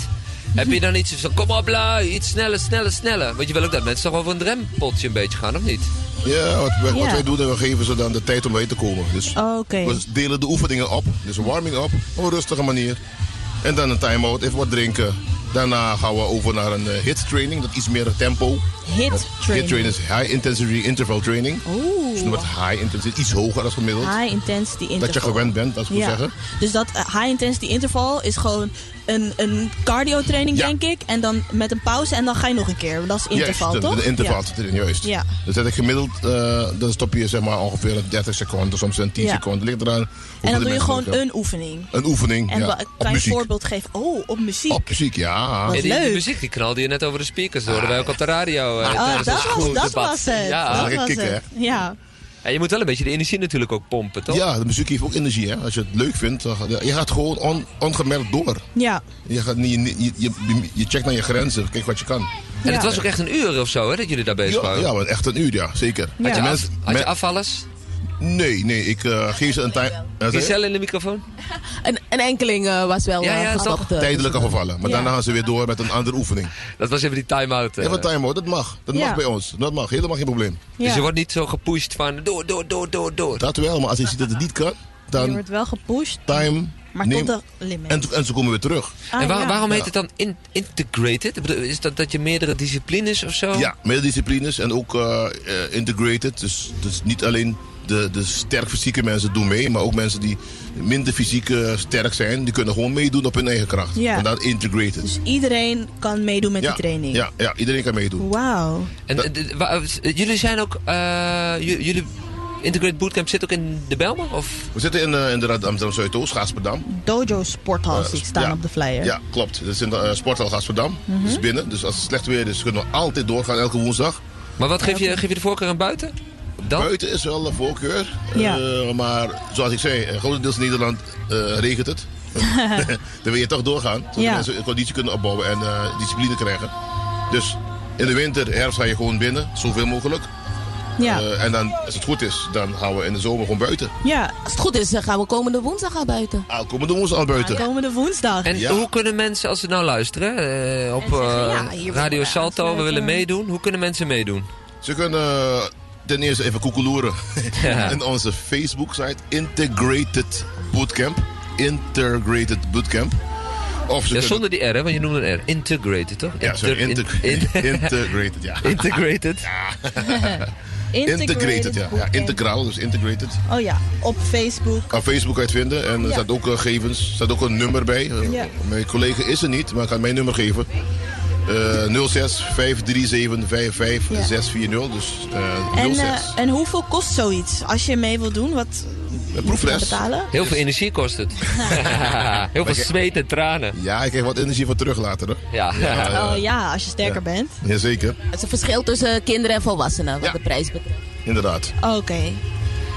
Heb je dan iets van, kom op lui, iets sneller, sneller, sneller. Want je wil ook dat mensen toch over een drempeltje een beetje gaan, of niet? Ja, wat, wij- wat Ja. wij doen, we geven ze dan de tijd om bij te komen. Dus Oké. we delen de oefeningen op. Dus een warming up op een rustige manier. En dan een time-out, even wat drinken. Daarna gaan we over naar een eh, hit training, dat iets meer tempo. Hit Hit training. training is high intensity interval training. Oeh. Dus noem het high intensity, iets hoger dan gemiddeld. High intensity interval. Dat je gewend bent, dat ik moet Ja. zeggen. Dus dat eh, high intensity interval is gewoon een, een cardio training, Ja. denk ik. En dan met een pauze en dan ga je nog een keer. Dat is interval, juist, de- toch? De, interval Ja. zit erin, juist. Ja. Dus dat ik gemiddeld, eh, dan stop je zeg maar ongeveer een 30 seconden, soms een 10 Ja. seconden. Ligt eraan. En dan de doe je gewoon een oefening. Een oefening, En ja. kan je een voorbeeld geven? Oh, op muziek. Op muziek, ja. Wat En die, leuk. muziek die knalde je net over de speakers. Dat hoorden wij ook op de radio. eh, Oh, tijdens dat was, dat was het. Ja. dat Lekker was kicken, het. Ja. En je moet wel een beetje de energie natuurlijk ook pompen, toch? Ja, de muziek heeft ook energie. Hè? Als je het leuk vindt, dan, je gaat gewoon on- ongemerkt door. Ja. Je, gaat niet, je, je, je checkt naar je grenzen, kijk wat je kan. En het was ook echt een uur of zo, hè, dat jullie daar bezig Ja, waren. ja echt een uur, ja, zeker. Had je, af, mensen- had je afvallers? Nee, nee, ik eh, geef ze een tijd. Giselle in de microfoon? Een, een enkeling eh, was wel Ja, eh, ja, toch? Tijdelijk afgevallen. Maar Ja. daarna gaan ze weer door met een andere oefening. Dat was even die time-out. eh. Even time-out, dat mag. Dat Ja. mag bij ons. Dat mag, helemaal geen probleem. Dus Ja. je wordt niet zo gepusht van door, door, door, door, door. Dat wel, maar als je ziet dat het niet kan, Je dan wordt wel gepusht, time, maar neem, tot de limit. en, en ze komen weer terug. Ah, en waar- ja. waarom heet Ja. het dan in- integrated? Is dat dat je meerdere disciplines of zo? Ja, meer disciplines en ook integrated. Dus, dus niet alleen de de, de sterk fysieke mensen doen mee. Maar ook mensen die minder fysiek eh, sterk zijn, die kunnen gewoon meedoen op hun eigen kracht. Ja. Vandaar integrated. Dus iedereen kan meedoen met ja, die training. Ja, ja, iedereen kan meedoen. Wauw. En eh, eh, jullie zijn ook... eh, jullie Integrated Bootcamp zit ook in de Belmen? Of? We zitten in, eh, inderdaad Amsterdam Zuidoost, Gasperdam. Dojo Sporthal ik staan ja. op de flyer. Ja, klopt. Dat is in de Sporthal Gasperdam. Mhm. Dus binnen. Dus als het slecht weer is, kunnen we altijd doorgaan elke woensdag. Maar wat geef je, geef je de voorkeur aan buiten? Buiten is wel een voorkeur. Ja. Eh, maar zoals ik zei, in grotendeels Nederland eh, regent het. Dan wil je toch doorgaan. Zodat Ja. mensen conditie kunnen opbouwen en eh, discipline krijgen. Dus in de winter, herfst ga je gewoon binnen. Zoveel mogelijk. Ja. Eh, en dan, als het goed is, dan gaan we in de zomer gewoon buiten. Ja. Als het goed is, dan gaan we komende woensdag al buiten. Ah, komende woensdag al buiten. Komende woensdag. En hoe kunnen mensen, als ze nou luisteren eh, op eh, Radio Salto, we willen meedoen. Hoe kunnen mensen meedoen? Ze kunnen eh, ten eerste even koekeloeren Ja. in onze Facebook-site Integrated Bootcamp. Integrated Bootcamp. Of ze Ja, kunnen- zonder die R, hè, want je noemde een R. Integrated, toch? Ja, sorry, Inter- integ- in- integrated, ja. Integrated. Integrated, ja. ja. Integraal, dus integrated. Oh ja, op Facebook. Op Facebook kan je het vinden en er Ja. staat ook uh, gegevens, er staat ook een nummer bij. Eh, Ja. Mijn collega is er niet, maar ik ga mijn nummer geven. Eh 06 537 55 640. Dus eh En, 06. eh, en hoeveel kost zoiets? Als je mee wilt doen, wat proefles. betalen? Heel veel energie kost het. Heel veel zweet en tranen. Ja, ik krijg wat energie voor terug later. Hè? Ja. Oh ja, als je sterker bent. Jazeker, Het is een verschil tussen kinderen en volwassenen, wat de prijs betreft. inderdaad. Oké.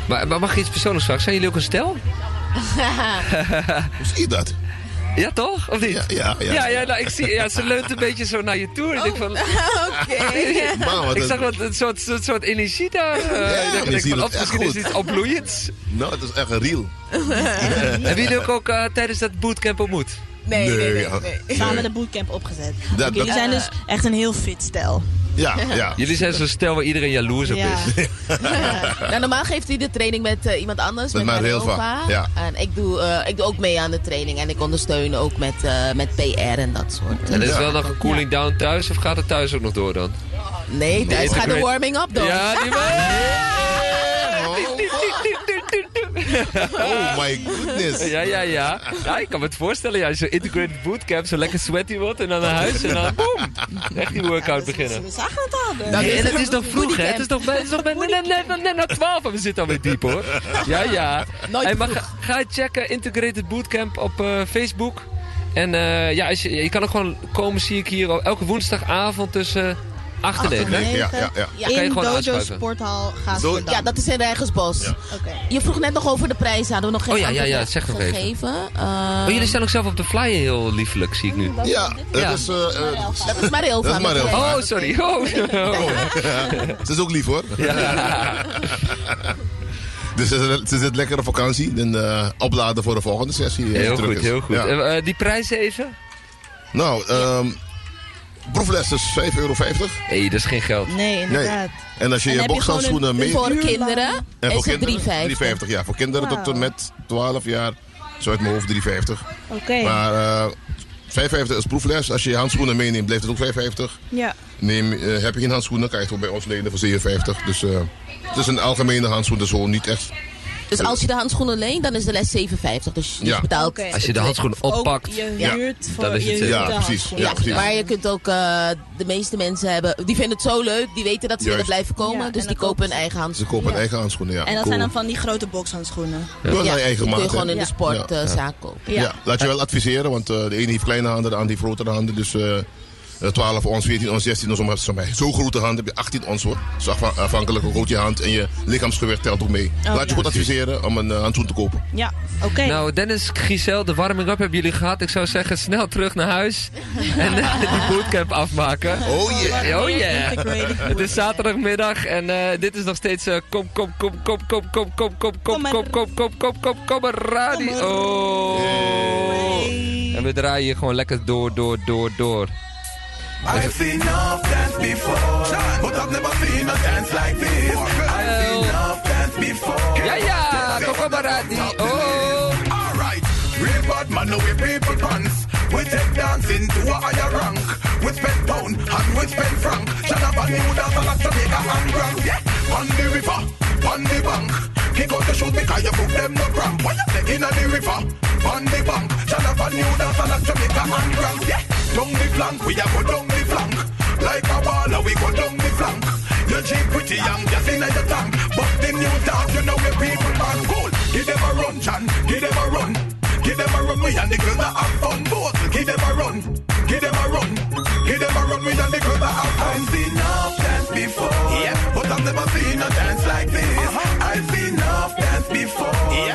Maar, maar mag ik iets persoonlijks vragen? Zijn jullie ook een stel? Hoe zie je dat? Ja, toch? Of niet? Ja, ja, ja. ja, ja, nou, ik zie, ja ze leunt een beetje zo naar je toe. Ik denk van, Maar wat ik een- zag wat, een soort, soort, soort energie daar. eh, Ja, ik denk, je denk ziet van, misschien is goed. het iets opbloeiends. Nou, het is echt een real. Hebben jullie ook, ook eh, tijdens dat bootcamp ontmoet? Nee, nee, nee. ja. nee. Samen de bootcamp opgezet. Dat- jullie zijn dus echt een heel fit stel. Ja, ja. Jullie zijn zo'n stel waar iedereen jaloers op Ja. is. Nou, normaal geeft hij de training met eh, iemand anders, Met met, ja. En ik doe, eh, ik doe ook mee aan de training en ik ondersteun ook met, eh, met PR en dat soort. En is Ja. wel nog een cooling down thuis of gaat het thuis ook nog door dan? Nee, thuis gaat de Integrate- warming-up door. Ja, die Oh my goodness. Ja, ja, ja. Ja, ik kan me het voorstellen. Ja, zo'n integrated bootcamp, zo lekker sweaty wordt en dan naar huis en dan boem. Echt die workout beginnen. We zagen het al. Nee, en het is nog vroeg, hè? Het is nog, het is nog net, net, net, net na 12 en we zitten alweer diep, hoor. Ja, ja. Hey, maar ga, ga checken, Integrated Bootcamp op eh, Facebook. En eh, ja, als je, je kan ook gewoon komen, zie ik hier, elke woensdagavond tussen 8 en 9. hè? Ja, ja, ja. Ja. kan je In Dojo aanschuiven. Sporthal gaat Ja, dat is in Rijgersbos. Oké. Je vroeg net nog over de prijzen, hadden we nog geen Oh ja, ja, ja, zeg nog even. gegeven. Eh, Oh, jullie staan ook zelf op de flyer heel liefelijk, zie ik nu. Ja, dat is... eh, eh, dat is Marilva. Dat is Marilva. Oh, sorry. Oh. Ze is ook lief hoor. Dus ze zit, ze zit lekker op vakantie. En eh, opladen voor de volgende sessie. Heel het goed, is. heel goed. Ja. En, eh, die prijzen even? Nou, ehm proefles is 5,50 euro. Hé, dat is geen geld. Nee, inderdaad. En als je En je bokshandschoenen mee... Voor kinderen En voor is het kinderen 3,50. 3,50. Ja, voor kinderen tot en met 12 jaar. Zo uit mijn hoofd 3,50. Oké. Maar eh 5,50 is proefles. Als je je handschoenen meeneemt, blijft het ook 5,50. Ja. Neem, eh, heb je geen handschoenen, kan je het ook bij ons lenen voor 57. Dus eh, het is een algemene handschoen, dus gewoon niet echt. Dus als je de handschoenen leent, dan is de les 7,50. Dus je Ja. betaalt... Als je de handschoen oppakt. Ook je Ja. huurt voor Dan is het, ja, precies. Ja, precies. Maar je kunt ook, eh, de meeste mensen hebben, die vinden het zo leuk, die weten dat ze willen blijven komen, Ja, dus die kopen hun eigen Ze handschoenen. kopen een eigen handschoenen, ja. En dat Cool. zijn dan van die grote bokshandschoenen. Ja, je eigen die kun je gewoon in de Ja. sportzaak kopen. Ja. Ja. laat je wel adviseren, want eh, de ene heeft kleine handen, de ander heeft grotere handen. Dus eh, eh, 12 ons, 14 ons, 16 ons. Maar sommige- Zo grote handen heb je 18 ons hoor. Dus afha- afhankelijk hoe groot je hand en je lichaamsgewicht telt ook mee. laat je goed adviseren om een eh, handschoen te kopen. Ja, oké. Nou, Dennis, Giselle, de warming-up hebben jullie gehad. Ik zou zeggen, snel terug naar huis. En eh, die bootcamp afmaken. Oh yeah. Oh yeah. Het is zaterdagmiddag en eh, dit is nog steeds eh, kom, kom, kom, kom, kom, kom, kom, kom, kom, maar. kom, kom, kom, kom, kom, kom, radio. Oh. En we draaien hier gewoon lekker door, door, door, door. I've seen enough dance before, but I've never seen a dance like this. I've seen enough dance before. Ja, kom, kom maar. Oh. Alright, real bad man, no we people pants. We take dancing to a higher rank. We spend pound and we spend franc. Shut up and you dance a lot to make a hand. Yeah, on the river, on the bank. Kick out the shoes because you book them no cramp. When you say inna the river, on the bank, shall have a new dance and Jamaica and grand. Yeah, down the flank, we a go down the flank. Like a baller, we go down the flank. Your Jeep pretty young, just inna the tank. But the new dance, you know where people man cool. Give them a run, Chan, give them a run. Give them a run, we and the girls that have fun. Both, give them a run, give them a run. Give them a run, we and the girls that have fun. I've seen enough dance before, yeah, but I've never seen a dance like this. Uh-huh. I've seen enough dance before, yeah,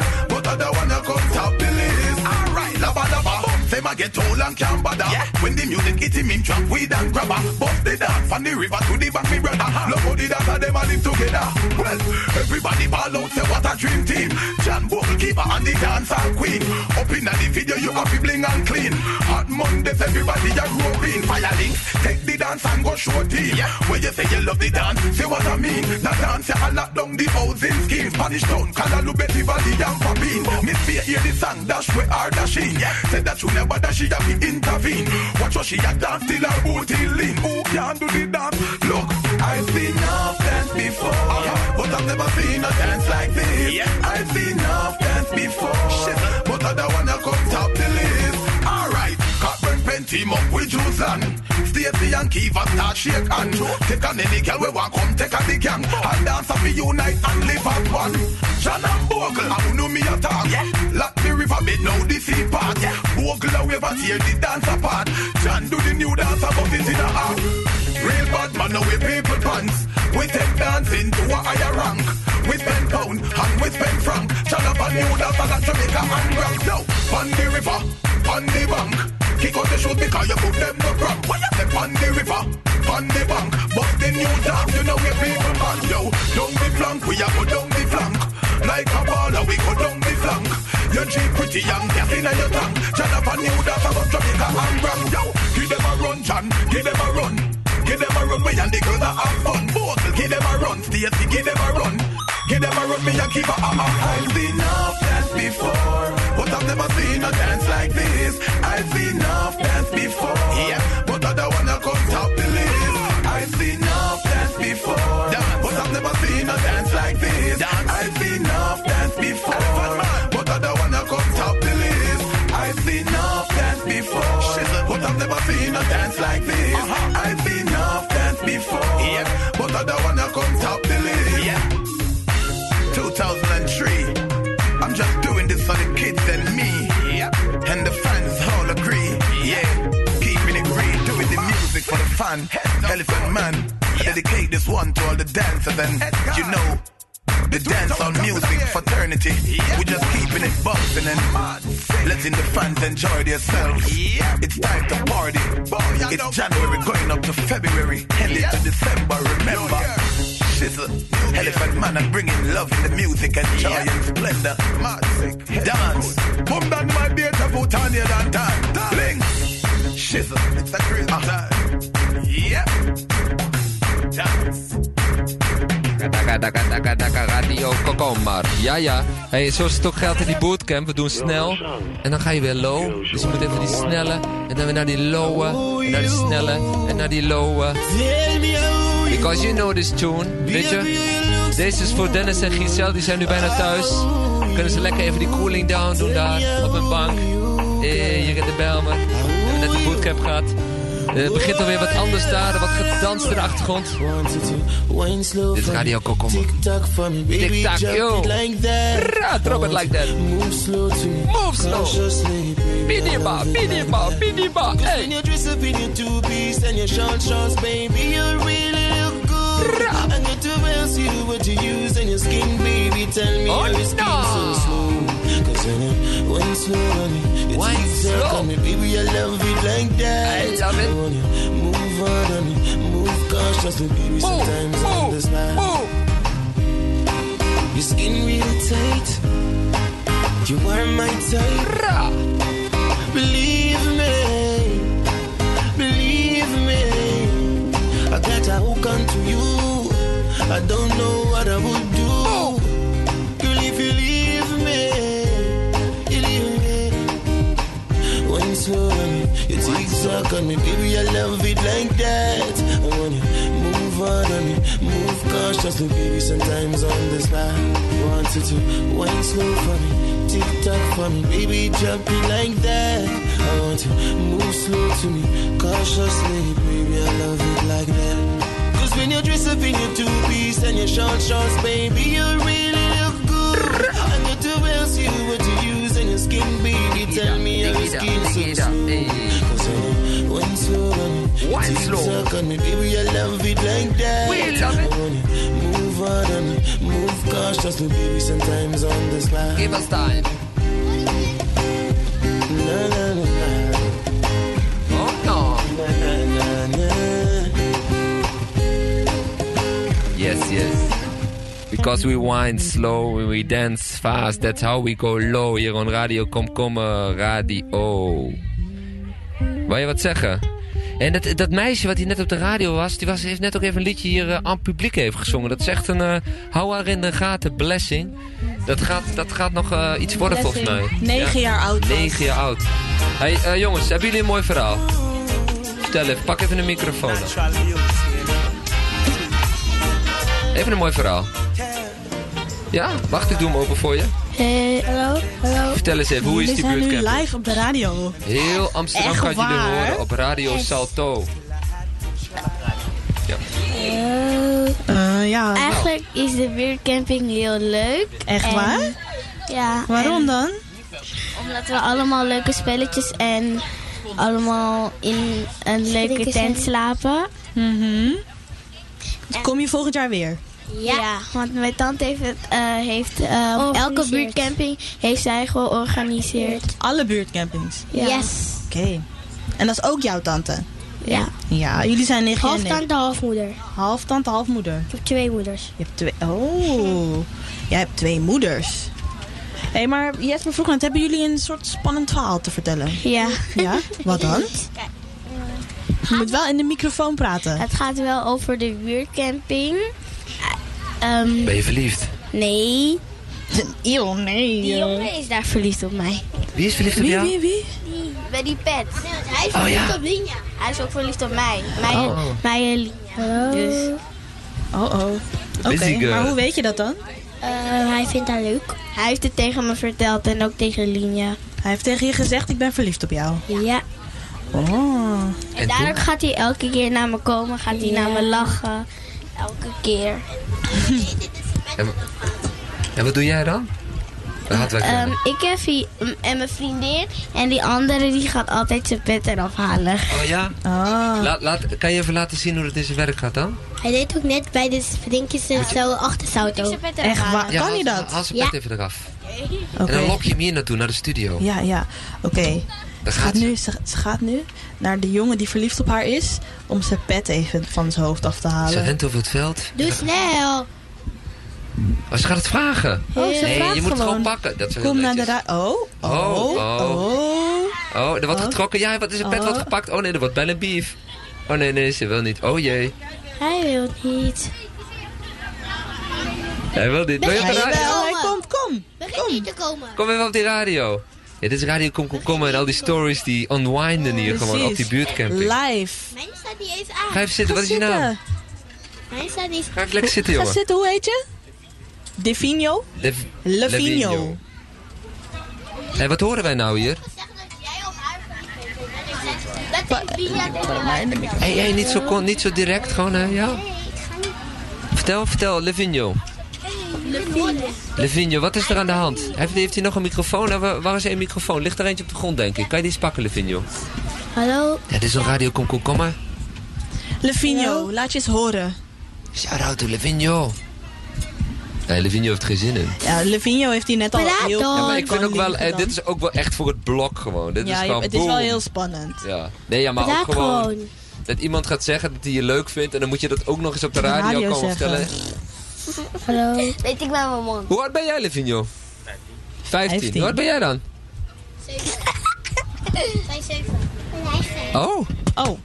get old and can't bother. Yeah. When the music hit him in trap, weed and grabber. Bust the dance from the river to the bank, me brother. Love how the dance and them a live together. Well, everybody ball out, say what a dream team. John Bogle keeper and the dancer queen. Up in the video, you have to bling and clean. Hot Mondays, everybody a groping. Fire links, take the dance and go show team. Yeah. When you say you love the dance, say what I mean. The dance, you lock down the housing scheme. Spanish town, Kalalu, Betty Valley, and Papine. Oh. Miss Fear, hear the song, dash where are dashing. Yeah. Say that you never dash, she a be intervene. Watch what she a dance till her booty lean. Who can do the dance? Look, I've seen enough dance before, uh-huh. but I've never seen a dance like this. I've seen enough dance before, but I don't wanna come top the list. Pen team up with Juiceland. Stacey and Kiva start shake hand. Take on any girl we want come take a the gang. And dance up unite and live as one. John and Bogle, I know me attack. Lock me river bed now the sea part. Bogle a wave a tear the dance apart. John do the new dance about it in a half. Real bad man now we people pants. We take dancing to a higher rank. We spend pound and we spend franc. John up a new dance and a Jamaica and rock. Now, on the river, on the bank. Kick out the shoes because you put them no cramp. When you step on the river, on the bank. But the new dance, you know where people man. Yo, down the flank, we a go down the flank. Like a baller, we go down the flank. Your Jeep pretty young, gas in your tank. John up a new dance about Jamaica and rock. Yo, give them a run, John, give them a run. Give them a run, we and the girls that have fun. Both, give them a run. Stacey, give them a run. Give them a run, me and keep a hammer. Uh, uh. I've seen enough dance before, but I've never seen a dance like this. I've seen enough dance before, yeah, but I don't wanna come top the list. I've seen enough dance before, but I've never seen a dance like this. I've seen enough dance before, but I don't wanna come top the list. I've seen enough dance before, but I've never seen a dance like this. I've seen enough dance before, yeah, but I don't music for the fun. Elephant Man. I dedicate this one to all the dancers and you know. The dance on music fraternity. We're just keeping it bumping and letting the fans enjoy themselves. It's time to party. It's January going up to February, heading to December. Remember, shizzle, elephant man, I'm bringing love in the music and joy and splendor. Dance, boom down my beat, I put on your time. Bling, shizzle, it's a crazy time. Yeah, dance. Radio Kokomar. Ja, ja. Hey, zoals het ook geldt in die bootcamp, we doen snel. En dan ga je weer low. Dus je moet even die snelle. En dan weer naar die lowe. En naar die snelle. En naar die lowe. Because you know this tune. Weet je? Deze is voor Dennis en Giselle. Die zijn nu bijna thuis. Kunnen ze lekker even die cooling down doen daar. Op een bank. Eh, hier in de Belmer. We hebben net de bootcamp gehad. Eh, Het begint alweer wat anders daar, wat gedanst in de achtergrond. Dit is Radio Kokommer. Tik-tak, yo. Ra, drop it like that. Move slow bidima, bidima. Cause Hey. when you dress up in your two-piece and your short shorts, baby, you really look good. Ask you what you use and your skin, baby. Tell me Oh, how your skin no. so slow. Cause when you wine slow on me, your Wine teeth suck slow. on me, baby, I love it like that. I love it. Move on on me, move cautiously, baby. Sometimes on the move. Your skin really tight. You are my type. Believe me, believe me. I got a hook onto you. I don't know what I would on me, your teeth suck on me, baby. I love it like that. I wanna move hard on me, move cautiously, baby. Sometimes on the spot, wanted to wine slow for me, tick tock for me, baby. Drop it like that. I want to move slow to me, cautiously, baby. I love it like that. Cause when you dress up in your two piece and your short shorts, baby, you really look good. I know to else you what to use and your skin, baby. Tell me how your skin so smooth. When you wine slow me, Wine tick slow. tock on me, baby. I love it like that. We love it. I want you move on me, move cautiously, baby. Sometimes on the slide. Give us time. Na na na na. Oh no. Na na na na. Yes, yes. Because we wind slow, we dance fast. That's how we go low. Hier on Radio Komkommer uh, Radio. Wil je wat zeggen? En dat, dat meisje wat hier net op de radio was, die was, heeft net ook even een liedje hier eh, aan het publiek heeft gezongen. Dat is echt een, eh, hou haar in de gaten, blessing. Dat gaat, dat gaat nog eh, iets worden volgens mij. Negen jaar oud was. Negen jaar oud. Hey, jongens, hebben jullie een mooi verhaal? Vertel even, pak even een microfoon. dan. Even een mooi verhaal. Ja, wacht, ik doe hem open voor je. Hey, hallo, hallo. Vertel eens even, hoe is die Jullie zijn nu live op de radio. Heel Amsterdam Echt gaat jullie waar? horen op Radio Salto. Ja. Eh, ja. Eigenlijk is de buurtcamping heel leuk. Echt En- waar? Ja. Waarom en dan? Omdat we allemaal leuke spelletjes en allemaal in een leuke tent slapen. Mhm. Kom je volgend jaar weer? Ja, want mijn tante heeft, het, eh, heeft eh, elke buurtcamping heeft zij georganiseerd. Alle buurtcampings? Ja. Yes. Oké. En dat is ook jouw tante? Ja. Ja, jullie zijn negen jaar Half tante, half moeder. Half tante, half moeder. Ik heb twee moeders. Je hebt twee... Oh, jij hebt twee moeders. Hé, hey, maar Jesper vroeg net, hebben jullie een soort spannend verhaal te vertellen? Ja. Ja? Wat dan? Je moet wel in de microfoon praten. Het gaat wel over de buurtcamping. Ehm, Ben je verliefd? nee. Eeuw, nee. Die jongen is daar verliefd op mij. Wie is verliefd op jou? wie? Die, bij die pet. hij is Oh, verliefd ja. op Linja. Hij is ook verliefd op mij. Mij, Oh, oh. mij en Linja. Dus Oh, oh. Oké, maar hoe weet je dat dan? eh, hij vindt haar leuk. Hij heeft het tegen me verteld en ook tegen Linja. Hij heeft tegen je gezegd, ik ben verliefd op jou. Ja. Oh. En daardoor gaat hij elke keer naar me komen. Gaat hij naar me lachen. Elke keer. En, en wat doe jij dan? Ehm, ik heb hier, en mijn vriendin. En die andere die gaat altijd zijn pet eraf halen. Oh ja? Ah. Laat, laat, kan je even laten zien hoe het in zijn werk gaat dan? Hij deed ook net bij de vriendjes zo achter zijn auto. Echt waar? Ja, kan je dat? Haal zijn Ja. pet even eraf. Oké. En dan lok je hem hier naartoe, naar de studio. Ja, ja. Oké. Daar Ze, gaat nu, ze, ze gaat nu naar de jongen die verliefd op haar is... om zijn pet even van zijn hoofd af te Ze halen. rent over het veld. Doe snel. Maar ze gaat het vragen. Oh, ze nee, vraagt je moet het gewoon. gewoon pakken. Dat is heel Kom naar de netjes. ra- Oh, oh, Oh, oh. oh. Oh, er wordt Oh. getrokken. Ja, wat is een pet Oh. wordt gepakt. Oh nee, er wordt bijna beef. Oh nee, nee, ze wil niet. Oh jee. Hij wil niet. Hij wil niet. Wil je op de Hij, radio? wel, hij komt, kom. Begin niet te komen. Kom even op die radio. Ja, dit is Radio Kom Kom Kom en al die stories die unwinden hier gewoon op die buurtcamping. Live. Mijn staat niet eens aan. Ga even zitten, wat is je Ga naam? zitten. Mijn staat niet Ga even lekker zitten, Ga jongen. zitten, hoe heet je? Divino? Lev- Levino. Hé, wat horen wij nou hier? Hé, hey, niet, zo, kon- niet zo direct, gewoon, hè? Ja? Vertel, vertel, Levinho. Levinho, wat is er aan de hand? Heeft, heeft hij nog een microfoon? Nou, waar- is een microfoon? Ligt er eentje op de grond, denk ik. Kan je die eens pakken, Levinho? Hallo. Ja, dit is een radio Kom Kom Kom maar. Levino, laat je eens horen. Shout out to Levinho. Nee, Levinho heeft geen zin in. Ja, Levino heeft hij net al Praat heel... Ja, maar ik vind ook wel, eh, dit is ook wel echt voor het blok gewoon. Dit Ja, is je- gewoon het is wel heel spannend. Ja. Nee, ja, maar Praat ook gewoon, gewoon. dat iemand gaat zeggen dat hij je leuk vindt en dan moet je dat ook nog eens op de de radio, radio komen zeggen. vertellen. Hallo. Weet ik wel mijn mond. Hoe oud ben jij, Levinho? 15. 15. Hoe oud ben jij dan? Zijn zeven. En hij is vijf. Oh. Oh,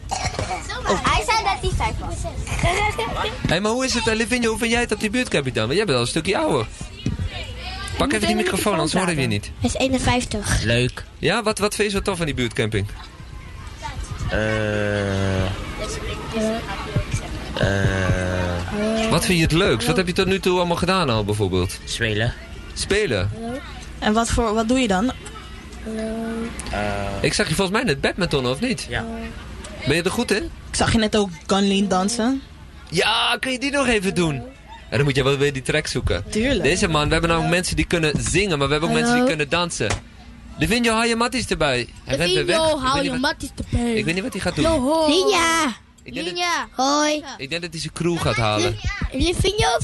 Hij zei dat hij vijf was. Hé, maar hoe is het, uh, Levinho? Hoe vind jij het op die buurtcamping dan? Want jij bent al een stukje ouder. Pak even die microfoon, anders horen we je niet. Hij is 51. Leuk. Ja, wat, wat vind je zo tof aan die buurtcamping? Eh. Eh. Wat vind je het leukst? Wat heb je tot nu toe allemaal gedaan al bijvoorbeeld? Spelen. Spelen? En wat, voor, wat doe je dan? Ik zag je volgens mij net badminton, of niet? Ja. Ben je er goed in? Ik zag je net ook Gunlean dansen. Ja, kun je die nog even doen? En dan moet je wel weer die track zoeken. Tuurlijk. Deze man, we hebben nou mensen die kunnen zingen, maar we hebben ook Hallo. mensen die kunnen dansen. Livigno, hou je matties erbij. Hij rent weer weg. Livigno, Ik weet hou je matties erbij. Ik weet niet wat hij gaat doen. Yo, Linja. Ik denk, dat, Linja. Hoi. ik denk dat hij zijn crew gaat halen. Livigno.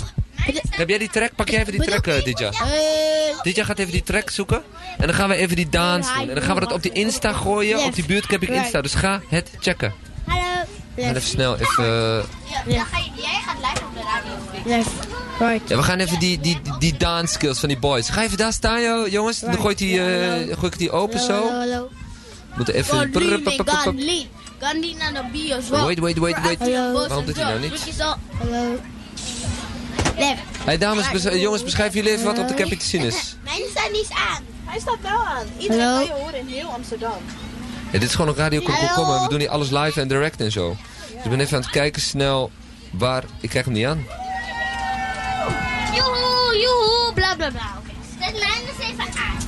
Heb jij die track? Pak jij even die track, uh, Didja. Eh, Didja gaat even die track zoeken. En dan gaan we even die dance doen. En dan gaan we dat op die Insta gooien. Op die buurtcamping Insta. Dus ga het checken. Hallo. En even snel, even... eh. Jij gaat live op de radio. Right. Ja, we gaan even die, die, die, die dance skills van die boys. Ga even daar staan, joh, jongens. Dan gooit die, eh, gooi ik die open zo. Hallo, hallo. We moeten even... Gunlean. Gunlean aan de bios. Wait, wait, wait, wait. Hallo. Waarom doet hij nou niet? Hallo. Hey dames, bes- jongens, beschrijven jullie even wat op de camping te zien is. Mijn staat niet aan. Hij staat wel aan. Iedereen Hallo. kan je horen in heel Amsterdam. Ja, dit is gewoon een radio kom, en we doen hier alles live en direct en zo. Dus ik ben even aan het kijken snel waar... Ik krijg hem niet aan. Joehoe, joehoe, bla bla bla. Oké, zet mij eens even aan.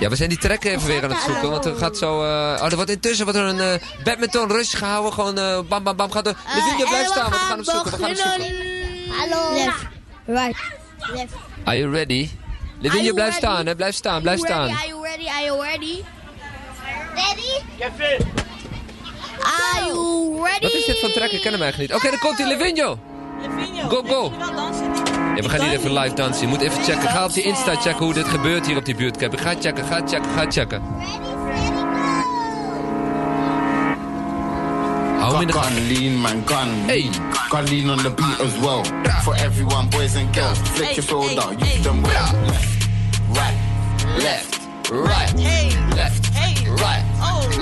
Ja, we zijn die track even weer aan het zoeken, want er gaat zo... eh, oh, er wordt intussen wordt er een eh, badminton rush gehouden. Gewoon eh, bam, bam, bam. Gaat er... De video blijft staan, want we gaan hem zoeken. We gaan hem zoeken. Hallo. Left. Right. Left. Are you ready? Livinje, blijf staan, hè. Blijf staan, blijf staan. Are you ready? Are you ready? Ready? Are you ready? Wat is dit voor track? Ik ken hem eigenlijk niet. Oké, dan komt hij, Livinjo. Go, go. Ja, we gaan hier even live dansen. Je moet even checken. Ga op die Insta checken hoe dit gebeurt hier op die buurtcamp. Ga checken, ga checken, ga checken. Hou hem in de gun gaten. lean, man, gun lean. Gun lean on the beat as well. For everyone, boys and girls, flick your shoulder, use them well. Left, right, left, right, left, right,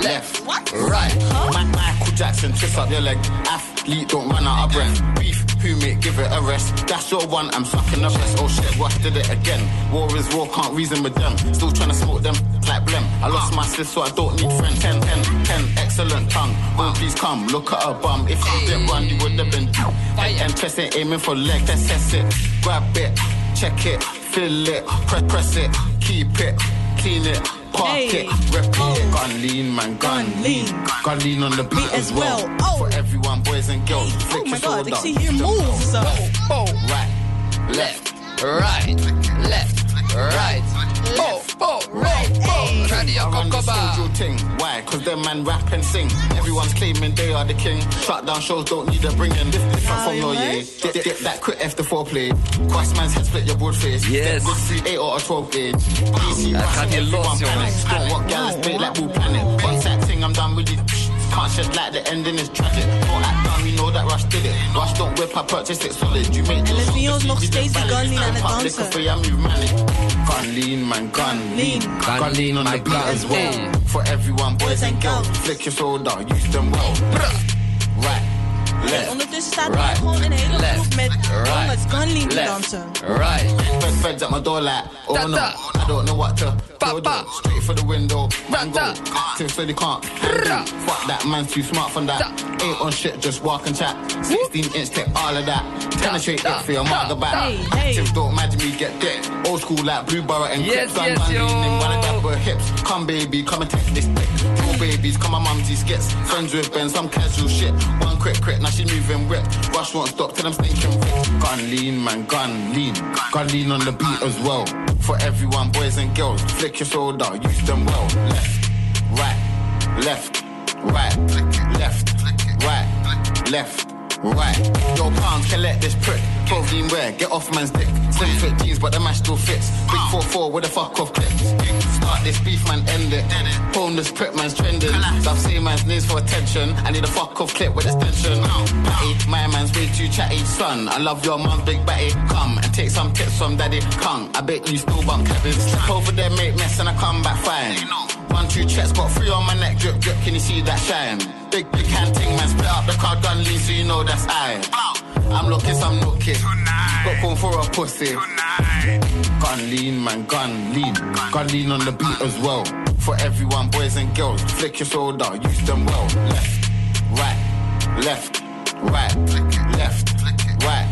left, right. Ma- Michael Jackson, twist up your leg. Athlete, don't run out of breath. Beef, mate, give it a rest. That's your one, I'm sucking the best. Oh shit, what did it again? War is war, can't reason with them. Still trying to smoke them like blem. I lost my sis, so I don't need friends. 10, 10, 10, excellent tongue. Won't please come, look at her bum. If you didn't run, you would have been. And chest ain't aiming for leg, test it. Grab it, check it, fill it, press, press it, keep it, clean it. Park it, repeat it. Oh. Gun lean, man, gun, lean. Gun lean on the beat as well. Oh. For everyone, boys and girls. Flick Oh my god, shoulder. zie hier moves zo. Right, left, right, left, right. Oh, oh, right, oh. Radio I run the studio ting. Why? Cause them man rap and sing. Everyone's claiming they are the king. Shut down shows don't need a bringing. This different from your year. Dip, dip, that quick after foreplay. Cross man's head split your broad face. Yes. Good see 8 or a 12 gauge. PC Hij gaat hier los, everyone jongens. Don't what gal is bait like Bull Planet. Once that thing, I'm done with it. Can't shed like the ending is tragic. Don't act down, we know that Rush did it. Rush don't whip, I purchased it solid. You make En Levio is nog steeds die gun lean aan het Public dansen. for you, move manic. Gun lean, man, gun lean. Gun lean on the beat as well. For everyone, boys and girls. Flick your shoulder, use them well. Right, En left, ondertussen staat right, gewoon een hele left, groep met right, jongens gunlean te left, dansen. Right. Fed, feds at my door like, oh no, I don't know what to do. do. Straight for the window, man go. Till so they can't handle. Fuck that, man's too smart for that. Ain't on shit, just walk and chat. 16 inch, take all of that. Penetrate it for your mother back. Hey, hey. Tips don't imagine me get dick. Old school like Blue Borough and Yes, Crips. I'm yes, gun yo. leaning while I dab her hips. Come baby, come and take this dick. Babies, come my mumsy skits. Friends with Ben, some casual shit. One quick crit, now she moving whip. Rush won't stop till I'm stinking rich. Gun lean, man, gun lean. Gun lean on the beat as well. For everyone, boys and girls, flick your shoulder, use them well. Left, right, left, right, left, right, left. Right, yo, pound, collect this prick. 12 lean wear, get off man's dick. Slim fit jeans, but the match still fits. Big 4-4 with a fuck off clips. Start this beef, man, end it. Hone this prick, man's trending. Stop saying man's names for attention. I need a fuck off clip with extension. Batty, my man's way too chatty. Son, I love your mum's big batty. Come and take some tips from daddy. Come, I bet you still bump. Step over there, make mess, and I come back fine. One, two checks, got three on my neck, drip, drip, can you see that shine? Big, big hand ting, man, split up the crowd, gun lean, so you know that's I. I'm looking some nookie. Got going for a pussy. Gun lean, man, gun lean. Gun lean on the beat as well. For everyone, boys and girls, flick your shoulder, use them well. Left, right, left, right, left, right,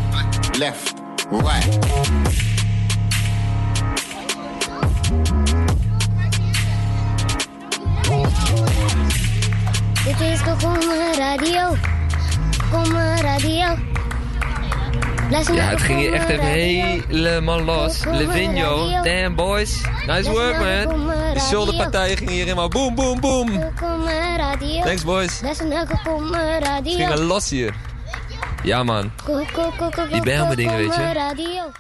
left, right. Dit is Kokoma Radio. Kokoma Radio. Ja, het ging hier echt even helemaal los. Levinho, damn boys. Nice work man. De shoulderpartijen gingen hier helemaal boom, boom, boom. Kokoma Radio. Thanks boys. Het Radio. ging los hier. Ja man. Die Bijlmer dingen, weet je. Kokoma Radio.